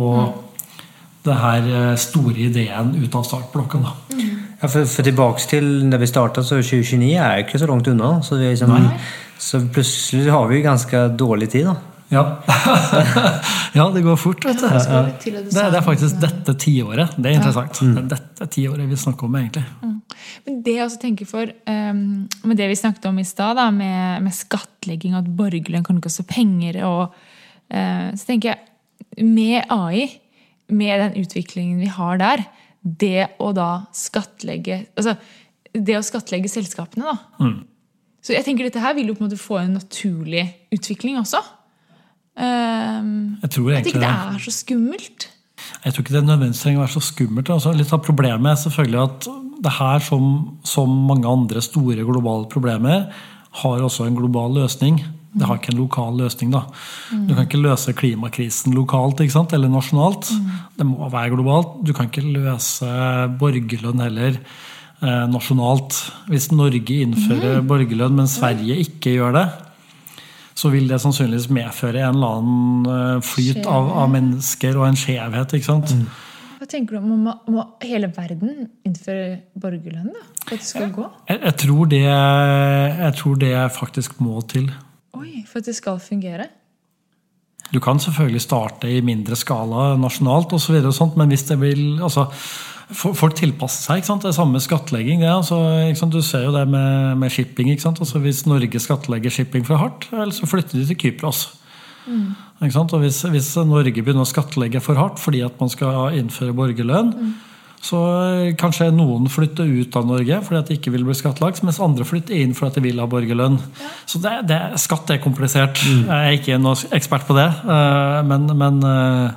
det her eh, store ideen ut av startblokken. da.
Ja, for, for tilbake til når vi starta, så 2029 er jo ikke så langt unna. Så, vi liksom, så plutselig har vi jo ganske dårlig tid, da.
Ja. ja, det går fort, vet du.
Å
Det, det er faktisk dette tiåret. Det er interessant. Det er dette tiåret vi snakker om, egentlig.
Men det jeg også tenker for, um, med det vi snakket om i stad, da, med, med skattlegging, at borgerlønn kan koste penger og uh, Så tenker jeg, med AI, med den utviklingen vi har der, det å da skattlegge Altså det å skattlegge selskapene, da. Så jeg tenker dette her vil jo på en måte få en naturlig utvikling også. Um,
Jeg tror
at ikke
egentlig
det. er så skummelt.
Jeg tror ikke det nødvendigvis trenger å være så skummelt. Altså, litt av problemet er selvfølgelig at det her, som, som mange andre store globale problemer, har også en global løsning. Det har ikke en lokal løsning. da. Du kan ikke løse klimakrisen lokalt ikke sant? eller nasjonalt. Det må være globalt. Du kan ikke løse borgerlønn heller eh, nasjonalt. Hvis Norge innfører borgerlønn, men Sverige ikke gjør det, så vil det sannsynligvis medføre en eller annen eh, flyt av, av mennesker og en skjevhet. ikke sant?
Hva tenker du om, må, må hele verden innføre borgerlønn da, for at det skal gå?
Jeg, jeg, tror det, jeg tror det faktisk må til.
For at det skal fungere?
Du kan selvfølgelig starte i mindre skala nasjonalt, og så videre og sånt, men hvis det vil altså, Folk tilpasser seg. ikke sant? Det er samme skattlegging. Det, altså? Du ser jo det med, med shipping. ikke sant? Altså, hvis Norge skattlegger shipping for hardt, vel, så flytter de til Kypros. Ikke sant? Og hvis, hvis Norge begynner å skattlegge for hardt fordi at man skal innføre borgerlønn, så eh, kanskje noen flytter ut av Norge fordi at de ikke vil bli skattlagt, mens andre flytter inn fordi at de vil ha borgerlønn. Så det, det, skatt er komplisert. Jeg er ikke noen ekspert på det, eh, men, men eh,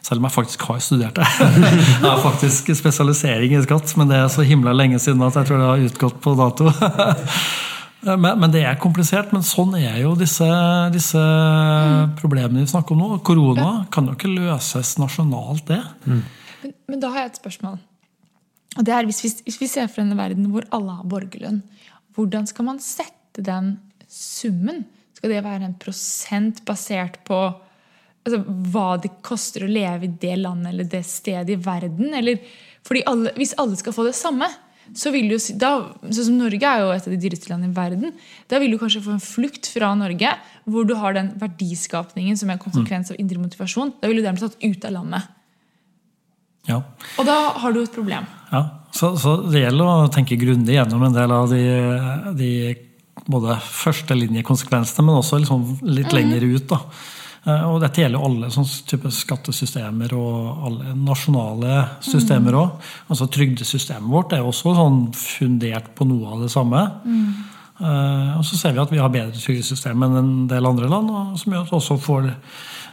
selv om jeg faktisk har studert det. Jeg har faktisk spesialisering i skatt, men det er så himla lenge siden at jeg tror det har utgått på dato. Men, men det er komplisert, men sånn er jo disse, disse problemene vi snakker om nå. Korona kan jo ikke løses nasjonalt, det.
Men, da har jeg et spørsmål. Og det er hvis vi, hvis vi ser for en verden hvor alle har borgerlønn, hvordan skal man sette den summen? Skal det være en prosent basert på altså, hva det koster å leve i det landet eller det stedet i verden? Eller, fordi alle, hvis alle skal få det samme, så vil jo, da, sånn som Norge er jo et av de dyreste landene i verden, da vil du kanskje få en flukt fra Norge, hvor du har den verdiskapningen som er en konsekvens av indre motivasjon. Da vil du dermed tatt ut av landet.
Ja.
Og da har du et problem.
Ja, så, så det gjelder å tenke grundig gjennom en del av de, de både førstelinjekonsekvensene, men også liksom litt lenger ut. Da. Eh, Og dette gjelder alle sånne type skattesystemer og alle nasjonale systemer òg. Altså, trygdesystemet vårt er også sånn fundert på noe av det samme. Eh, Og så ser vi at vi har bedre trygdesystem enn en del andre land, som gjør at vi også får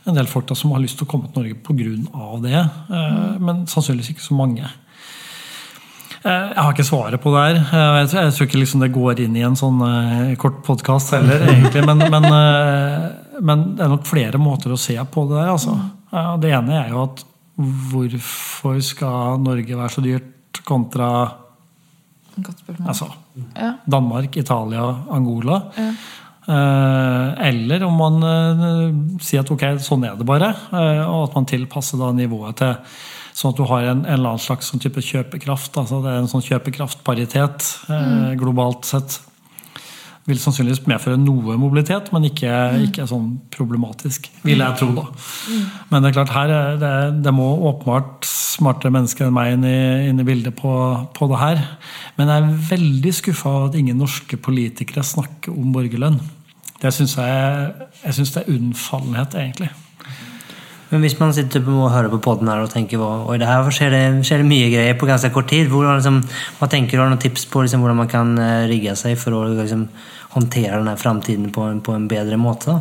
en del folk da som har lyst til å komme til Norge pga. det. Eh, men sannsynligvis ikke så mange. Eh, Jeg har ikke svaret på det her. Eh, Jeg tror, jeg tror ikke liksom det går inn i en sånn kort podkast heller, egentlig. Men, men, men det er nok flere måter å se på det der. Altså. Eh, Det ene er jo at hvorfor skal Norge være så dyrt kontra altså, Danmark, Italia, Angola?
Ja.
Eh, Eller om man eh, sier at ok, sånn er det bare, eh, og at man tilpasser da nivået til Sånn at du har en, en eller annen slags sånn type kjøpekraft. altså Det er en sånn kjøpekraftparitet eh, globalt sett. Vil sannsynligvis medføre noe mobilitet, men ikke, ikke sånn problematisk, vil jeg tro. da. Men det er klart, her er det, det må åpenbart smartere mennesker enn meg inn i, inn i bildet på, på det her. Men jeg er veldig skuffa over at ingen norske politikere snakker om borgerlønn. Det syns jeg, jeg synes det er unnfallenhet, egentlig.
Men hvis man sitter og hører på podden her og tenker oi, det her skjer det, skjer det mye greier på ganske kort tid. Hvordan, liksom, hva tenker du har noen tips på liksom, hvordan man kan eh, rigge seg for å liksom, håndtere denne framtiden på, på en bedre måte?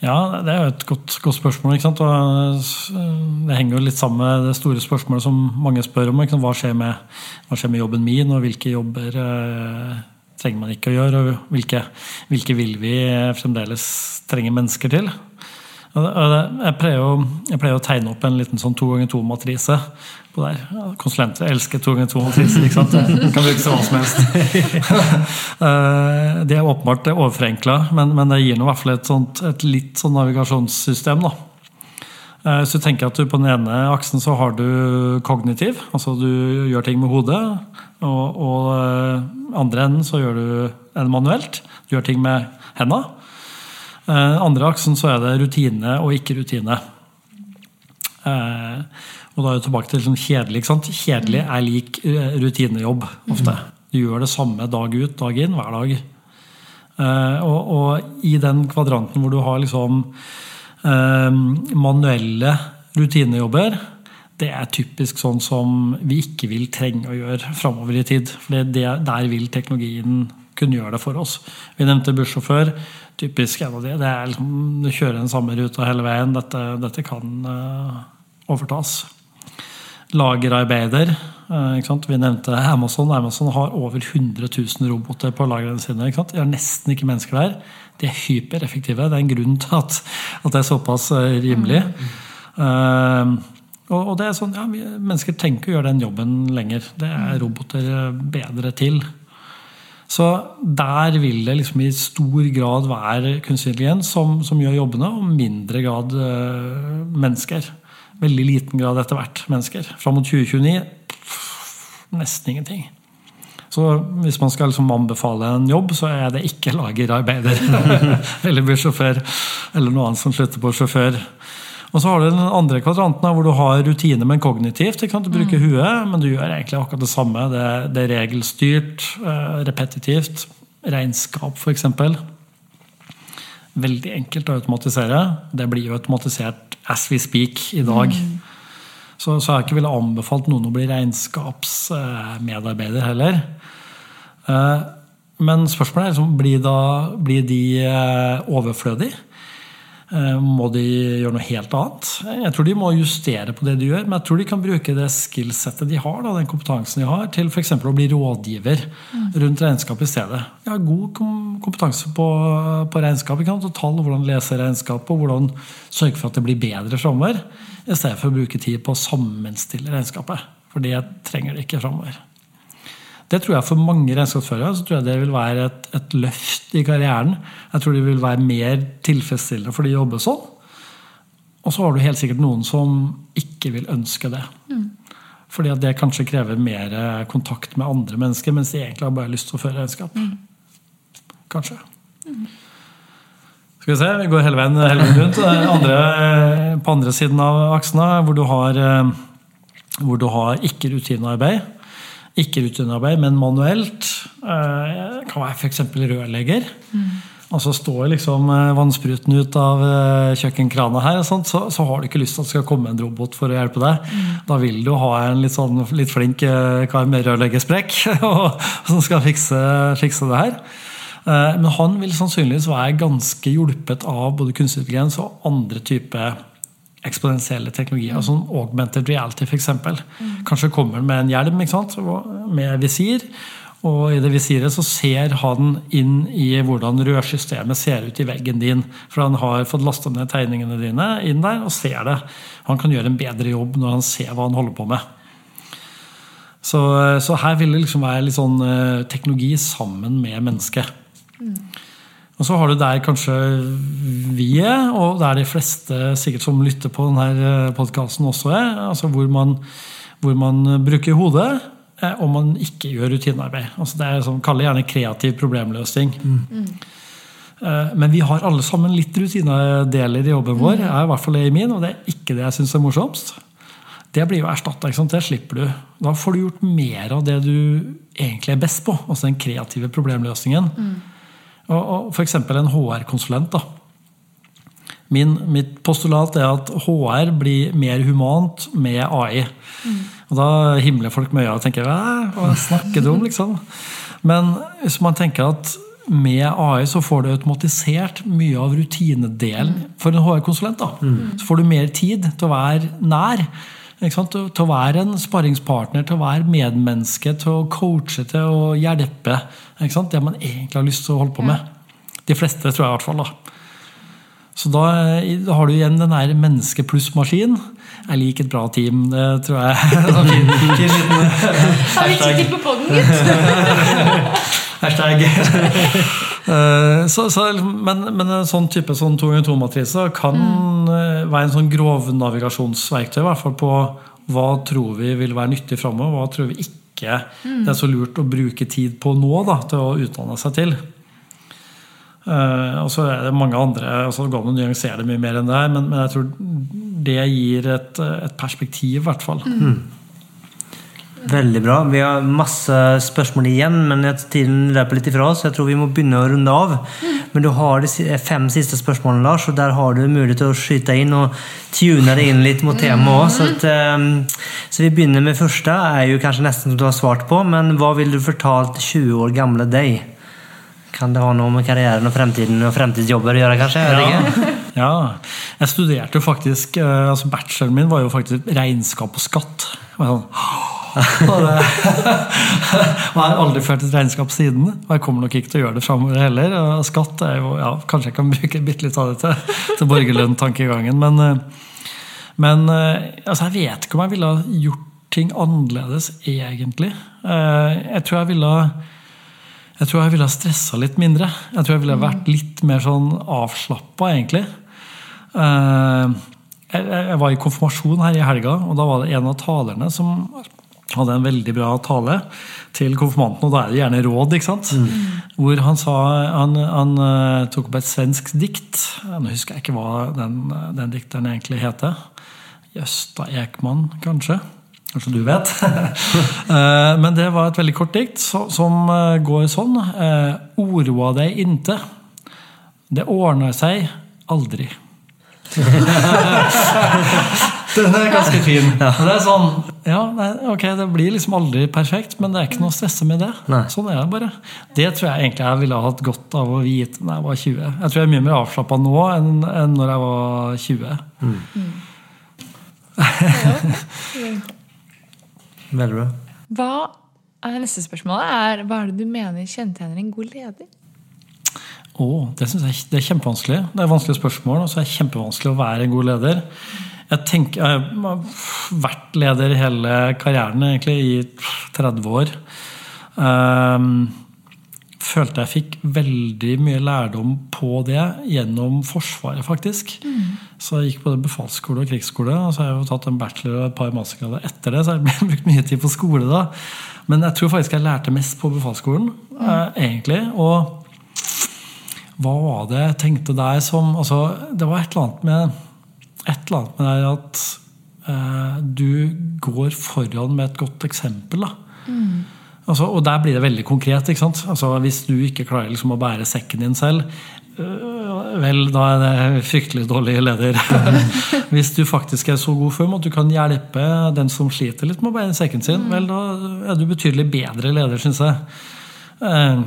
Ja, det er jo et godt, godt spørsmål. eh, det henger jo litt sammen med det store spørsmålet som mange spør om. Hva, skjer med, hva skjer med jobben min, og hvilke jobber eh, trenger man ikke å gjøre? Og hvilke, hvilke vil vi fremdeles trenge mennesker til? Jeg pleier, å, jeg pleier å tegne opp en liten sånn to ganger to-matrise. på der. Konsulenter elsker to ganger to-matriser. ikke sant? Det kan brukes hva som helst. De Det er åpenbart overforenkla, men, men det gir nå i hvert fall et, sånt, et litt sånn navigasjonssystem. da. Eh, Så tenker at du På den ene aksen så har du kognitiv, altså du gjør ting med hodet. Og, og eh, andre enden så gjør du en manuelt. Du gjør ting med henda. Eh, Andre aksen så er det rutine og ikke rutine. Og da er vi tilbake til liksom kjedelig. ikke sant? Kjedelig er lik rutinejobb ofte. Du gjør det samme dag ut, dag inn, hver dag. Og, og i den kvadranten hvor du har liksom manuelle rutinejobber, det er typisk sånn som vi ikke vil trenge å gjøre framover i tid. For der vil teknologien kunne gjøre det for oss. Vi nevnte bussjåfør. Typisk en av de. Det er liksom, du kjører den samme ruta hele veien. Dette, dette kan eh, overtas. Lagerarbeider. Eh? Vi nevnte Amazon. Amazon har over 100 000 roboter på lagrene sine. De har nesten ikke mennesker der. De er hypereffektive. Det er en grunn til at, at det er såpass rimelig. rimelig. Uh, og, og det er sånn, ja, Mennesker tenker å gjøre den jobben lenger. Det er roboter eh, bedre til. Så der vil det liksom i stor grad være kunstig intelligens som, som gjør jobbene, og mindre grad uh, mennesker. Veldig liten grad etter hvert mennesker. Fram mot 2029 pff, nesten ingenting. Så hvis man skal liksom anbefale en jobb, så er det ikke lagerarbeider. eller bussjåfør. Eller noe annet som slutter på sjåfør. Og så har du den andre kvadranten hvor du har rutine, men kognitivt. Du bruker huet, men du gjør egentlig akkurat det samme. Det, det er regelstyrt, eh, repetitivt. Regnskap, f.eks. Veldig enkelt å automatisere. Det blir jo automatisert as we speak i dag. Så, så jeg ikke ville anbefalt noen å bli regnskapsmedarbeider heller. Eh, Men spørsmålet er liksom, blir, da, blir de eh, overflødige? Eh, Må de gjøre noe helt annet? Jeg tror de må justere på det de gjør, men jeg tror de kan bruke det skillsettet de har, da, den kompetansen de har, til f.eks. å bli rådgiver rundt regnskap i stedet. De har god kompetanse på, på regnskap, og tall, hvordan lese regnskapet, og hvordan sørge for at det blir bedre framover, i stedet for å bruke tid på å sammenstille regnskapet. For det trenger de ikke framover. Det tror jeg For mange regnskapsførere så tror jeg det vil være et, et løft i karrieren. Jeg tror det vil være mer tilfredsstillende for de jobbe sånn. Og så har du helt sikkert noen som ikke vil ønske det. Fordi at det kanskje krever mer kontakt med andre mennesker, mens de egentlig har bare lyst til å føre regnskap. Kanskje. Skal vi se, vi går hele veien, hele veien rundt. Andre, på andre siden av aksene, hvor du har, eh, hvor du har ikke rutinearbeid. Ikke rutinearbeid, men manuelt. Det kan være f.eks. rørlegger. Og så står liksom eh, vannspruten ut av eh, kjøkkenkrana her, og sånt, så, så har du ikke lyst til at det skal komme en robot for å hjelpe deg. Da vil du ha en litt, sånn, litt flink eh, kar med rørleggersprekk som skal fikse, fikse det her. Eh, Men han vil sannsynligvis være ganske hjulpet av både kunstig intelligens og andre typer eksponentielle teknologier, som augmented reality f.eks. Kanskje kommer han med en hjelm med visir, og i det visiret så ser han inn i hvordan rørsystemet ser ut i veggen din. For han har fått lasta ned tegningene dine inn der og ser det. Han kan gjøre en bedre jobb når han ser hva han holder på med. Så, så her vil det liksom være litt sånn eh, teknologi sammen med mennesket. Og så har du der kanskje vi er, og der de fleste sikkert som lytter på denne podkasten også er, altså hvor man, hvor man bruker hodet, eh, og man ikke gjør rutinearbeid. Altså det er som kaller gjerne kreativ problemløsning. Eh, Men vi har alle sammen litt rutinedeler i jobben vår. Jeg er i hvert fall det i min, og det er ikke det jeg syns er morsomst. Det blir jo erstatta. Det slipper du. Da får du gjort mer av det du egentlig er best på. Altså den kreative problemløsningen. Og, og F.eks. en HR-konsulent. da. Min, mitt postulat er at HR blir mer humant med AI. Og Da himler folk med øya og tenker Hva, snakker du om? liksom? Men hvis man tenker at med AI så får du automatisert mye av rutinedelen for en HR-konsulent. da. Så får du mer tid til å være nær. Til å være en sparringspartner, til å være medmenneske, til å coache, til å hjelpe. Det man egentlig har lyst til å holde på med. De fleste, tror jeg i hvert fall. da. Så da, har du igjen den der menneske pluss maskin. Jeg liker et bra team. Det tror jeg Sånn fin- fin liten
Har vi tittel på podden, gitt?
Hashtag. Eh, så, så, men, men en sånn type sånn 2 ganger 2-matrise kan mm. være en sånn grov navigasjonsverktøy. I hvert fall på hva tror vi vil være nyttig framover, hva tror vi ikke det er så lurt å bruke tid på nå da, til å utdanne seg til. Uh, og så er det mange andre altså Det går an å nyansere det mye mer enn det her, men, men jeg tror det gir et, et perspektiv, i hvert fall.
Veldig bra. Vi har masse spørsmål igjen, men tiden løper litt ifra oss. så Jeg tror vi må begynne å runde av. Men du har de fem siste spørsmålene, Lars, og der har du mulighet til å skyte inn og tune deg inn litt mot temaet òg. Så, at, ehm, så vi begynner med første. er jo kanskje nesten som du har svart på, men hva ville du fortalt 20 år gamle deg? Kan det ha noe med karrieren og fremtiden og fremtidsjobber å gjøre, kanskje? Ja.
Ja, jeg studerte jo faktisk eh, altså Bacheloren min var jo faktisk regnskap og skatt. Og sånn, og har aldri ført et regnskap siden. Og jeg kommer nok ikke til å gjøre det framover heller. Og skatt er jo, ja, Kanskje jeg kan bruke bitte litt av det til, til borgerlønn-tankegangen. Men, eh, men eh, altså, jeg vet ikke om jeg ville ha gjort ting annerledes, egentlig. Eh, Jeg tror jeg ville ha jeg tror jeg ville ha stressa litt mindre. Jeg tror jeg ville vært litt mer sånn avslappa, egentlig. Eh, jeg var i konfirmasjon her i helga, og da var det en av talerne som hadde en veldig bra tale til konfirmanten, og da er det gjerne råd, ikke sant? Hvor han sa Han, han eh, tok opp et svensk dikt. Nå husker jeg ikke hva den, den dikteren egentlig heter. Gjøsta Ekman, kanskje? Kanskje du vet? Eh, Men det var et veldig kort dikt som eh, går sånn. Oroa deg inte. Det ordner seg aldri. Den er ganske fin. Ja. Det er sånn, ja, nei, ok, det blir liksom aldri perfekt, men det er ikke noe å stresse med det.
Nei.
Sånn er det bare. Det tror jeg egentlig jeg ville ha hatt godt av å vite da jeg var 20. Jeg tror jeg er mye mer avslappa nå enn, enn når jeg var 20.
Veldig bra.
Hva er neste spørsmål er, hva er det du mener kjennetegner en god leder?
Åh, det synes jeg det er kjempevanskelig. Det er vanskelige spørsmål, og så er det kjempevanskelig å være en god leder. Jeg, tenker, jeg har vært leder hele karrieren, egentlig, i 30 år. Ehm, følte jeg fikk veldig mye lærdom på det gjennom Forsvaret, faktisk. Så jeg gikk både befalsskole og krigsskole, og så har jeg jo tatt en bachelor og et par mastergrader etter det, så jeg har brukt mye tid på skole da. Men jeg tror faktisk jeg lærte mest på befalsskolen, eh, egentlig. og hva var det jeg tenkte der som altså, Det var et eller annet med et eller annet med det at eh, du går foran med et godt eksempel. da. Altså, og der blir det veldig konkret. ikke sant? Altså, Hvis du ikke klarer liksom å bære sekken din selv, øh, vel, da er det fryktelig dårlig leder. Hvis du faktisk er så god form at du kan hjelpe den som sliter litt med å bære sekken sin, vel, da er du betydelig bedre leder, syns jeg. Eh,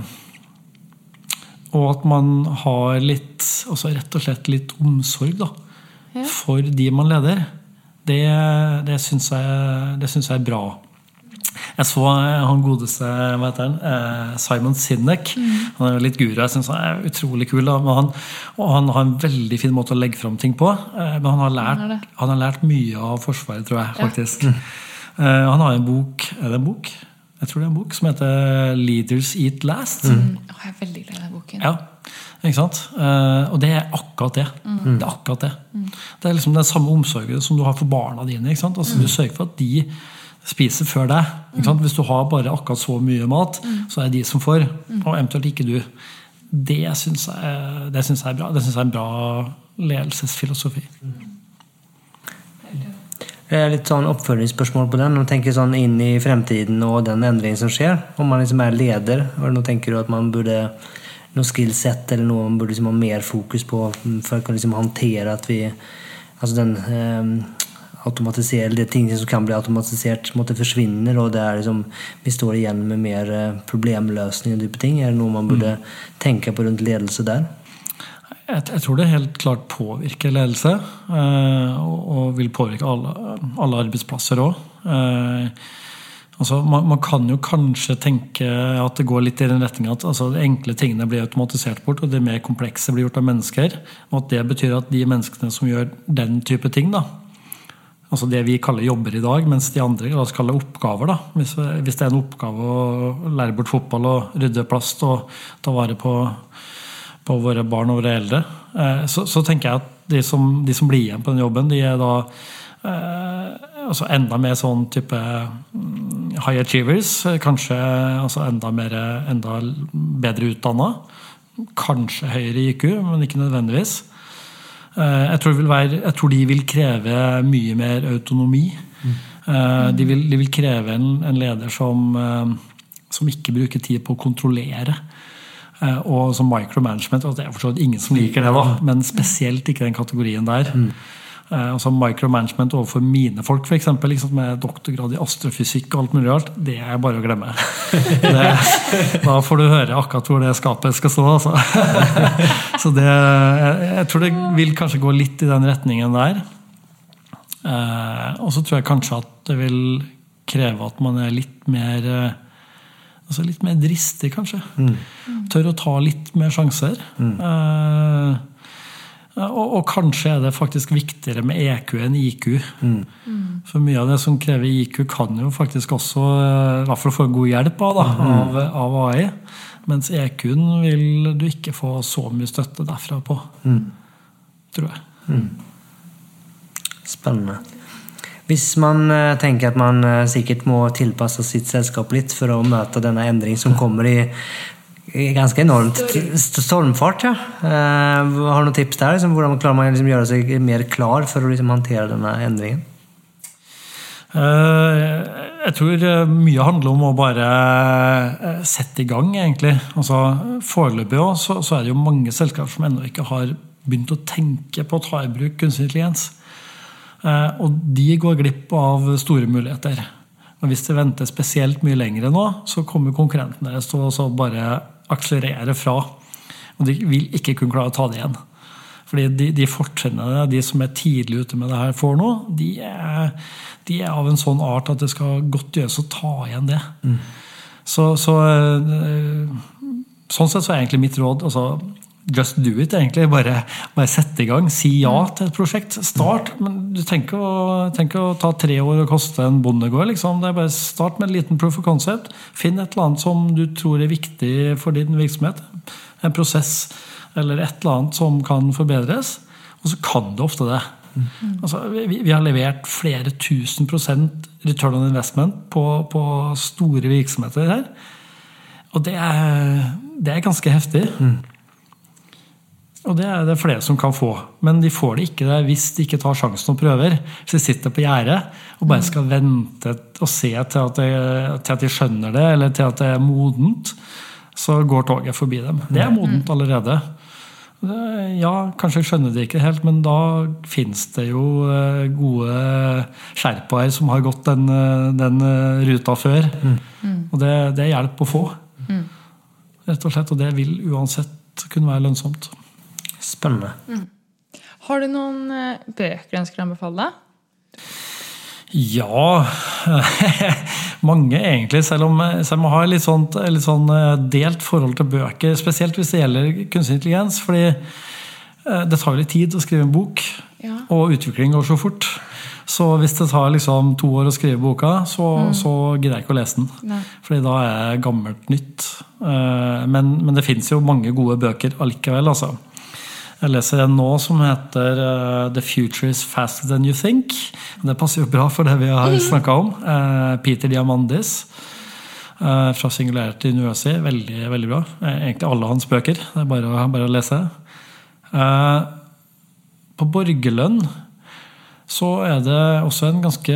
og at man har litt, altså rett og slett litt omsorg da,
Ja.
for de man leder, det, det syns jeg, det syns jeg er bra. Jeg så eh, han godeste hva heter han, eh, Simon Sinek. Han er jo litt guru. Jeg syns han er utrolig kul. Da. Han, og han har en veldig fin måte å legge fram ting på. eh, Men han har lært,
han
han har lært mye av Forsvaret, tror jeg. faktisk. Ja. Han har en bok Er det en bok? Jeg tror det er en bok som heter 'Leaders Eat Last'.
Mm. Å, jeg er veldig glad i den boken.
Ja, ikke sant? Eh, og det er akkurat det. Det er akkurat det. Det er liksom den samme omsorgen som du har for barna dine. ikke sant? Altså Du sørger for at de spiser før deg. ikke sant? Hvis du har bare akkurat så mye mat, så er det de som får, og eventuelt ikke du. Det syns jeg, det synes jeg er bra. Det syns jeg er en bra ledelsesfilosofi.
Det er litt sånn oppfølgingsspørsmål på den. Når du tenker sånn inn i fremtiden og den endringen som skjer. Om man liksom er leder, hva nå tenker du at man burde noe skillset eller noe man burde liksom ha mer fokus på for å kunne liksom håndtere at vi Altså den eh, automatisere, det ting som kan bli automatisert, måtte forsvinner, og det er liksom, vi står igjen med mer eh, problemløsning og dype ting. Er det noe man burde tenke på rundt ledelse der?
Jeg, jeg tror det helt klart påvirker ledelse, eh, og, og vil påvirke alle, alle arbeidsplasser òg. Altså, man, man kan jo kanskje tenke at det går litt i den retninga at altså, de enkle tingene blir automatisert bort, og det mer komplekse blir gjort av mennesker. Og at det betyr at de menneskene som gjør den type ting, da, altså det vi kaller jobber i dag, mens de andre la oss kalle oppgaver. da. Hvis, hvis det er en oppgave å lære bort fotball og rydde plast og ta vare på på våre barn og våre eldre, eh, så, så tenker jeg at de som, de som blir igjen på den jobben, de er da eh, altså enda mer sånn type mm, high achievers. eh, Kanskje altså enda, mer, enda bedre utdanna. Kanskje høyere IQ, men ikke nødvendigvis. Eh, Jeg tror, være, jeg tror de vil kreve mye mer autonomi. Mm. De vil, de vil kreve en, en leder som, eh, som ikke bruker tid på å kontrollere. Eh, Og som micromanagement. og Det er for ingen som liker det, da, men spesielt ikke den kategorien der. Eh, Altså Micromanagement overfor mine folk, f.eks., liksom, med doktorgrad i astrofysikk og alt mulig rart, det er bare å glemme. Det, da får du høre akkurat hvor det skapet skal stå. Altså. Så det, jeg, tror det vil kanskje gå litt i den retningen der. Eh, og så tror jeg kanskje at det vil kreve at man er litt mer eh, Altså litt mer dristig, kanskje. Tør å ta litt mer sjanser. Eh, og, og kanskje er det faktisk viktigere med EQ enn IQ. For mye av det som krever IQ, kan jo faktisk også eh, i hvert fall få god hjelp av, da, av, av AI. Mens EQ-en vil du ikke få så mye støtte derfra på. Tror jeg.
Spennende. Hvis man eh, tenker at man eh, sikkert må tilpasse sitt selskap litt for å møte denne endring som kommer i ganske enormt stormfart, ja. Eh, har du noen tips der? Liksom, hvordan klarer man å liksom gjøre seg mer klar for å liksom håndtere denne endringen?
Eh, Jeg tror eh, mye handler om å bare sette i gang, egentlig. Altså, Foreløpig også, så, så er det jo mange selskaper som ennå ikke har begynt å tenke på å ta i bruk kunstig intelligens. Eh, Og de går glipp av store muligheter. Og Hvis det venter spesielt mye lenger nå, så kommer konkurrentene deres til å bare akselerere fra. Og de vil ikke kunne klare å ta det igjen. Fordi de, de fortrinnene de som er tidlig ute med det her, får nå, de er, de er av en sånn art at det skal godt gjøres å ta igjen det. Så, så eh, Sånn sett så er egentlig mitt råd altså, Just do it, egentlig. Bare, bare sette i gang. Si ja til et prosjekt. Start. Men du tenker å, tenker å ta tre år og koste en bondegård. Liksom. Det er bare Start med en liten proof of concept. Finn et eller annet som du tror er viktig for din virksomhet. En prosess eller et eller annet som kan forbedres. Og så kan du ofte det. Altså, vi, vi har levert flere tusen prosent return on investment på, på store virksomheter her. Og det er, det er ganske heftig. Og det er det flere som kan få. Men de får det ikke der hvis de ikke tar sjansen og prøver. Hvis de sitter på gjerdet og bare skal vente og se til at, de, til at de skjønner det, eller til at det er modent, så går toget forbi dem. Det er modent allerede. Ja, kanskje skjønner de ikke helt, men da fins det jo eh, gode sherpaer som har gått den, eh, den eh, ruta før. Og det, det er hjelp å få. Rett og slett. Og det vil uansett kunne være lønnsomt.
Spennende.
Har du noen eh, bøker du ønsker å anbefale?
Ja Mange, egentlig. Selv om, selv om jeg har litt, sånt, litt sånn eh, delt forhold til bøker. Spesielt hvis det gjelder kunstig intelligens. fordi eh, det tar jo litt tid å skrive en bok,
Ja.
og utvikling går så fort. Så hvis det tar liksom to år å skrive boka, så, så gidder jeg ikke å lese den.
Nei.
Fordi da er gammelt nytt. Eh, Men, men det fins jo mange gode bøker allikevel, altså. Jeg leser en nå som heter eh, 'The Future Is Faster Than You Think'. Det passer jo bra for det vi har snakka om. Eh, Peter Diamandis eh, fra Singularity University. Veldig, veldig bra. Egentlig alle hans bøker. Det er bare, bare å lese. På Borgerlønn så er det også en ganske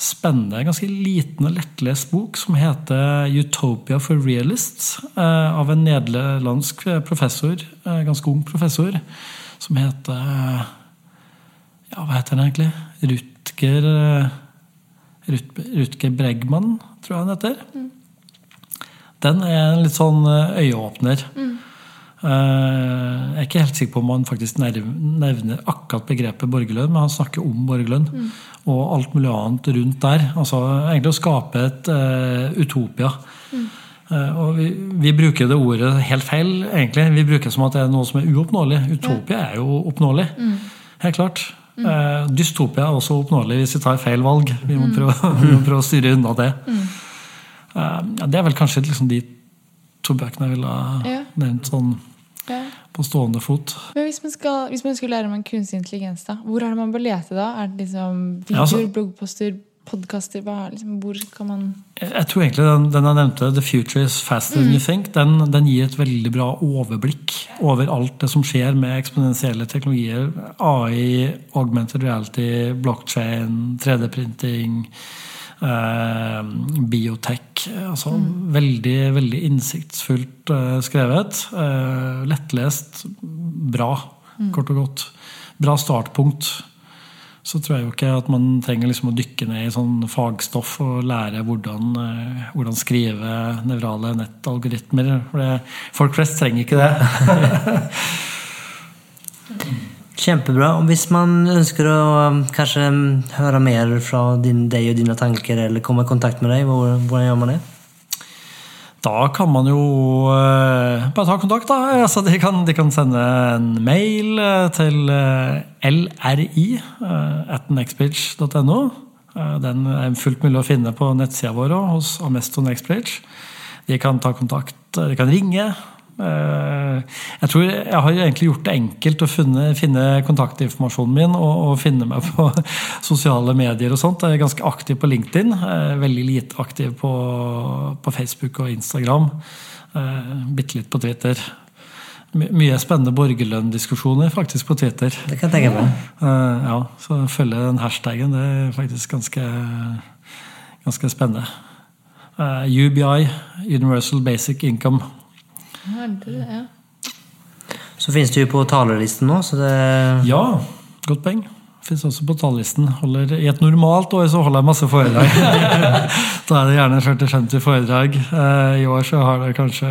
spennende, ganske liten og lettlest bok som heter 'Utopia for Realists', eh, av en nederlandsk professor, eh, ganske ung professor, som heter Ja, hva heter han egentlig? Rutger eh, Rutger Bregman, tror jeg han heter. Den er en litt sånn øyeåpner. Eh, Jeg er ikke helt sikker på om han faktisk nevner akkurat begrepet borgerlønn, men han snakker om borgerlønn og alt mulig annet rundt der. Altså egentlig å skape et uh, utopia. Eh, og vi, vi bruker det ordet helt feil, egentlig. Vi bruker det som at det er noe som er uoppnåelig. Utopia er jo oppnåelig. Helt klart. Uh, dystopia er også oppnåelig hvis vi tar feil valg. Vi må prøve, vi må prøve å styre unna det. Eh, ja, det er vel kanskje liksom de to bøkene jeg ville ha
Ja.
nevnt sånn
Ja.
på stående fot.
Men hvis man, skal, hvis man skulle lære om en kunstig intelligens, da, hvor er det man bør lete da? Er det liksom
altså-
videoer, bloggposter, podkaster? Liksom, hvor kan man
Jeg jeg tror egentlig den, den jeg nevnte, 'The Future Is Faster Than You Think', den, den gir et veldig bra overblikk over alt det som skjer med eksponentielle teknologier. AI, augmented reality, blockchain, 3D-printing, eh, biotech. Altså veldig, veldig innsiktsfullt eh, skrevet. Eh, lettlest, bra, kort og godt. Bra startpunkt. så tror jeg jo ikke at man trenger liksom å dykke ned i sånn fagstoff og lære hvordan, hvordan skrive nevrale nettalgoritmer. For folk flest trenger ikke det.
Kjempebra. Og hvis man ønsker å um, kanskje um, høre mer fra din, deg og dine tanker, eller komme i kontakt med deg, hvordan gjør man det?
Da kan man jo eh, bare ta kontakt. da. Altså, de, kan, de kan sende en mail eh, til eh, lri eh, at nextbridge.no. Eh, Den er fullt mulig å finne på nettsida vår hos Amesto Nextbridge. De kan ta kontakt, eh, de kan ringe. Eh, Jeg tror jeg har egentlig gjort det enkelt å finne, finne kontaktinformasjonen min og, og finne meg på sosiale medier og sånt. Jeg er ganske aktiv på LinkedIn. eh, Veldig lite aktiv på, på Facebook og Instagram. eh, Bitte litt på Twitter. Mye spennende borgerlønndiskusjoner faktisk på Twitter.
Det kan jeg tenke meg.
Ja, så følge den hashtaggen. Det er faktisk ganske, ganske spennende. UBI, Universal Basic Income.
Ja, det, ja.
Så finnes du på talerlisten nå, så det
Ja, godt poeng. Fins også på talerlisten. Holder, I et normalt år så holder jeg masse foredrag. da er det gjerne 40-50 foredrag. Eh, I år så har det kanskje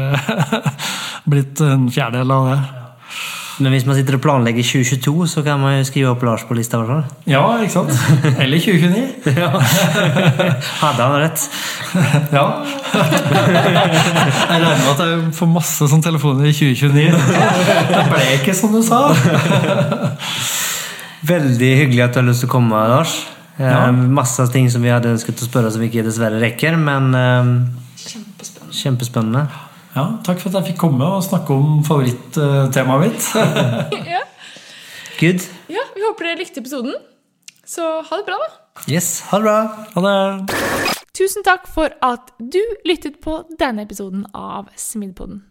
blitt en fjerdedel av det.
Men hvis man sitter og planlegger 2022, så kan man jo skrive opp Lars på lista. Hvertfall.
Ja, ikke sant? Eller 2029.
Hadde han rett?
Ja. Jeg regner med at jeg får masse sånne telefoner i 2029. Det ble ikke som du sa.
Veldig hyggelig at du har lyst til å komme, Lars. Eh,
Ja.
Masse ting som vi hadde ønsket å spørre som ikke dessverre rekker, men Kjempespennende. kjempespennende.
Ja, takk for at jeg fikk komme og snakke om favorittemaet mitt.
ja.
Good.
ja, vi håper dere likte episoden. Så ha det bra, da.
Yes, ha det bra.
Ha det.
Tusen takk for at du lyttet på denne episoden av Smidpodden.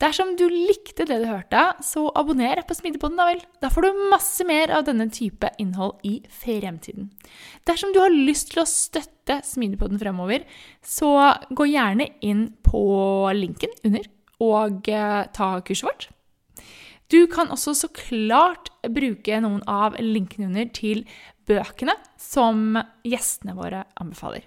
Dersom du likte det du hørte, så abonner på Smidpodden, da vel. Da får du masse mer av denne type innhold i fremtiden. Dersom du har lyst til å støtte Smidpodden fremover, så gå gjerne inn på linken under og eh, ta kurset vårt. Du kan også så klart bruke noen av linkene under til bøkene som gjestene våre anbefaler.